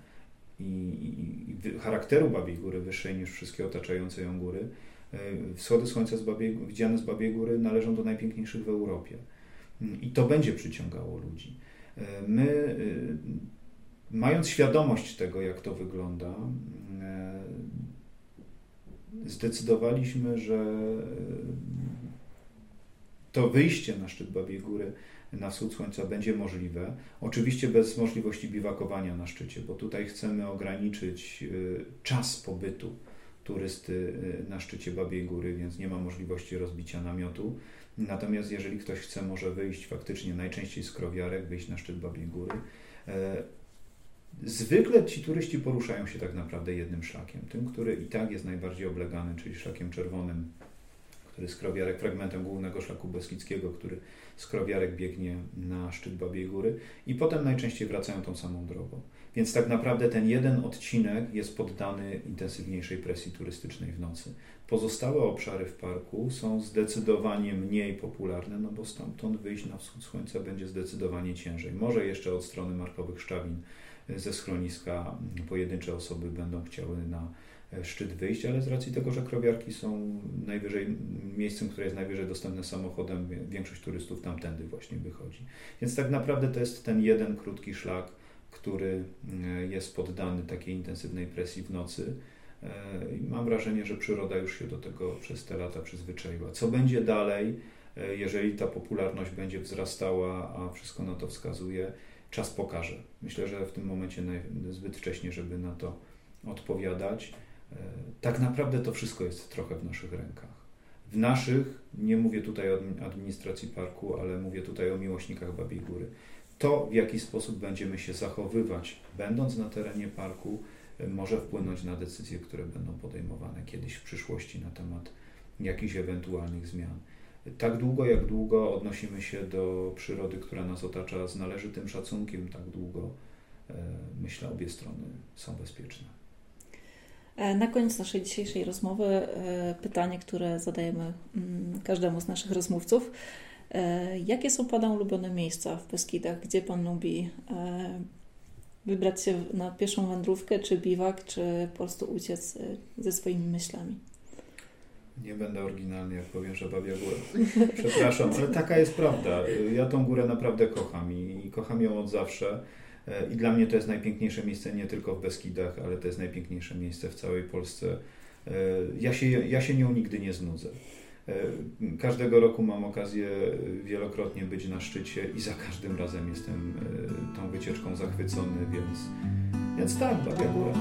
i, i, i charakteru Babiej Góry wyższej niż wszystkie otaczające ją góry, e, wschody słońca z Babiej, widziane z Babiej Góry należą do najpiękniejszych w Europie. Mm, I to będzie przyciągało ludzi. E, my, e, mając świadomość tego, jak to wygląda, zdecydowaliśmy, że to wyjście na szczyt Babiej Góry na wschód słońca będzie możliwe. Oczywiście bez możliwości biwakowania na szczycie, bo tutaj chcemy ograniczyć czas pobytu turysty na szczycie Babiej Góry, więc nie ma możliwości rozbicia namiotu. Natomiast jeżeli ktoś chce, może wyjść faktycznie najczęściej z krowiarek, wyjść na szczyt Babiej Góry. Zwykle ci turyści poruszają się tak naprawdę jednym szlakiem, tym, który i tak jest najbardziej oblegany, czyli szlakiem czerwonym, który z Krowiarek, fragmentem głównego szlaku Beskidzkiego, który z Krowiarek biegnie na szczyt Babiej Góry i potem najczęściej wracają tą samą drogą. Więc tak naprawdę ten jeden odcinek jest poddany intensywniejszej presji turystycznej w nocy. Pozostałe obszary w parku są zdecydowanie mniej popularne, no bo stamtąd wyjść na wschód słońca będzie zdecydowanie ciężej. Może jeszcze od strony Markowych Szczawin ze schroniska pojedyncze osoby będą chciały na e, szczyt wyjść, ale z racji tego, że krowiarki są najwyżej miejscem, które jest najwyżej dostępne samochodem, większość turystów tamtędy właśnie wychodzi. Więc tak naprawdę to jest ten jeden krótki szlak, który e, jest poddany takiej intensywnej presji w nocy. E, I mam wrażenie, że przyroda już się do tego przez te lata przyzwyczaiła. Co będzie dalej, jeżeli ta popularność będzie wzrastała, a wszystko na to wskazuje, czas pokaże. Myślę, że w tym momencie zbyt wcześnie, żeby na to odpowiadać. E, tak naprawdę to wszystko jest trochę w naszych rękach. W naszych, nie mówię tutaj o administracji parku, ale mówię tutaj o miłośnikach Babiej Góry. To, w jaki sposób będziemy się zachowywać, będąc na terenie parku, e, może wpłynąć na decyzje, które będą podejmowane kiedyś w przyszłości na temat jakichś ewentualnych zmian tak długo, jak długo odnosimy się do przyrody, która nas otacza z należytym szacunkiem, tak długo e, myślę, obie strony są bezpieczne. E, na koniec naszej dzisiejszej rozmowy e, pytanie, które zadajemy mm, każdemu z naszych rozmówców. Jakie są Pana ulubione miejsca w Beskidach? Gdzie Pan lubi wybrać się na pierwszą wędrówkę, czy biwak, czy po prostu uciec ze swoimi myślami? Nie będę oryginalny, jak powiem, że Babia Góra. Przepraszam, ale taka jest prawda. Ja tą górę naprawdę kocham i kocham ją od zawsze. E, I dla mnie to jest najpiękniejsze miejsce nie tylko w Beskidach, ale to jest najpiękniejsze miejsce w całej Polsce. E, ja się, ja się nią nigdy nie znudzę. E, każdego roku mam okazję wielokrotnie być na szczycie i za każdym razem jestem tą wycieczką zachwycony, więc, więc tak, Babia Góra.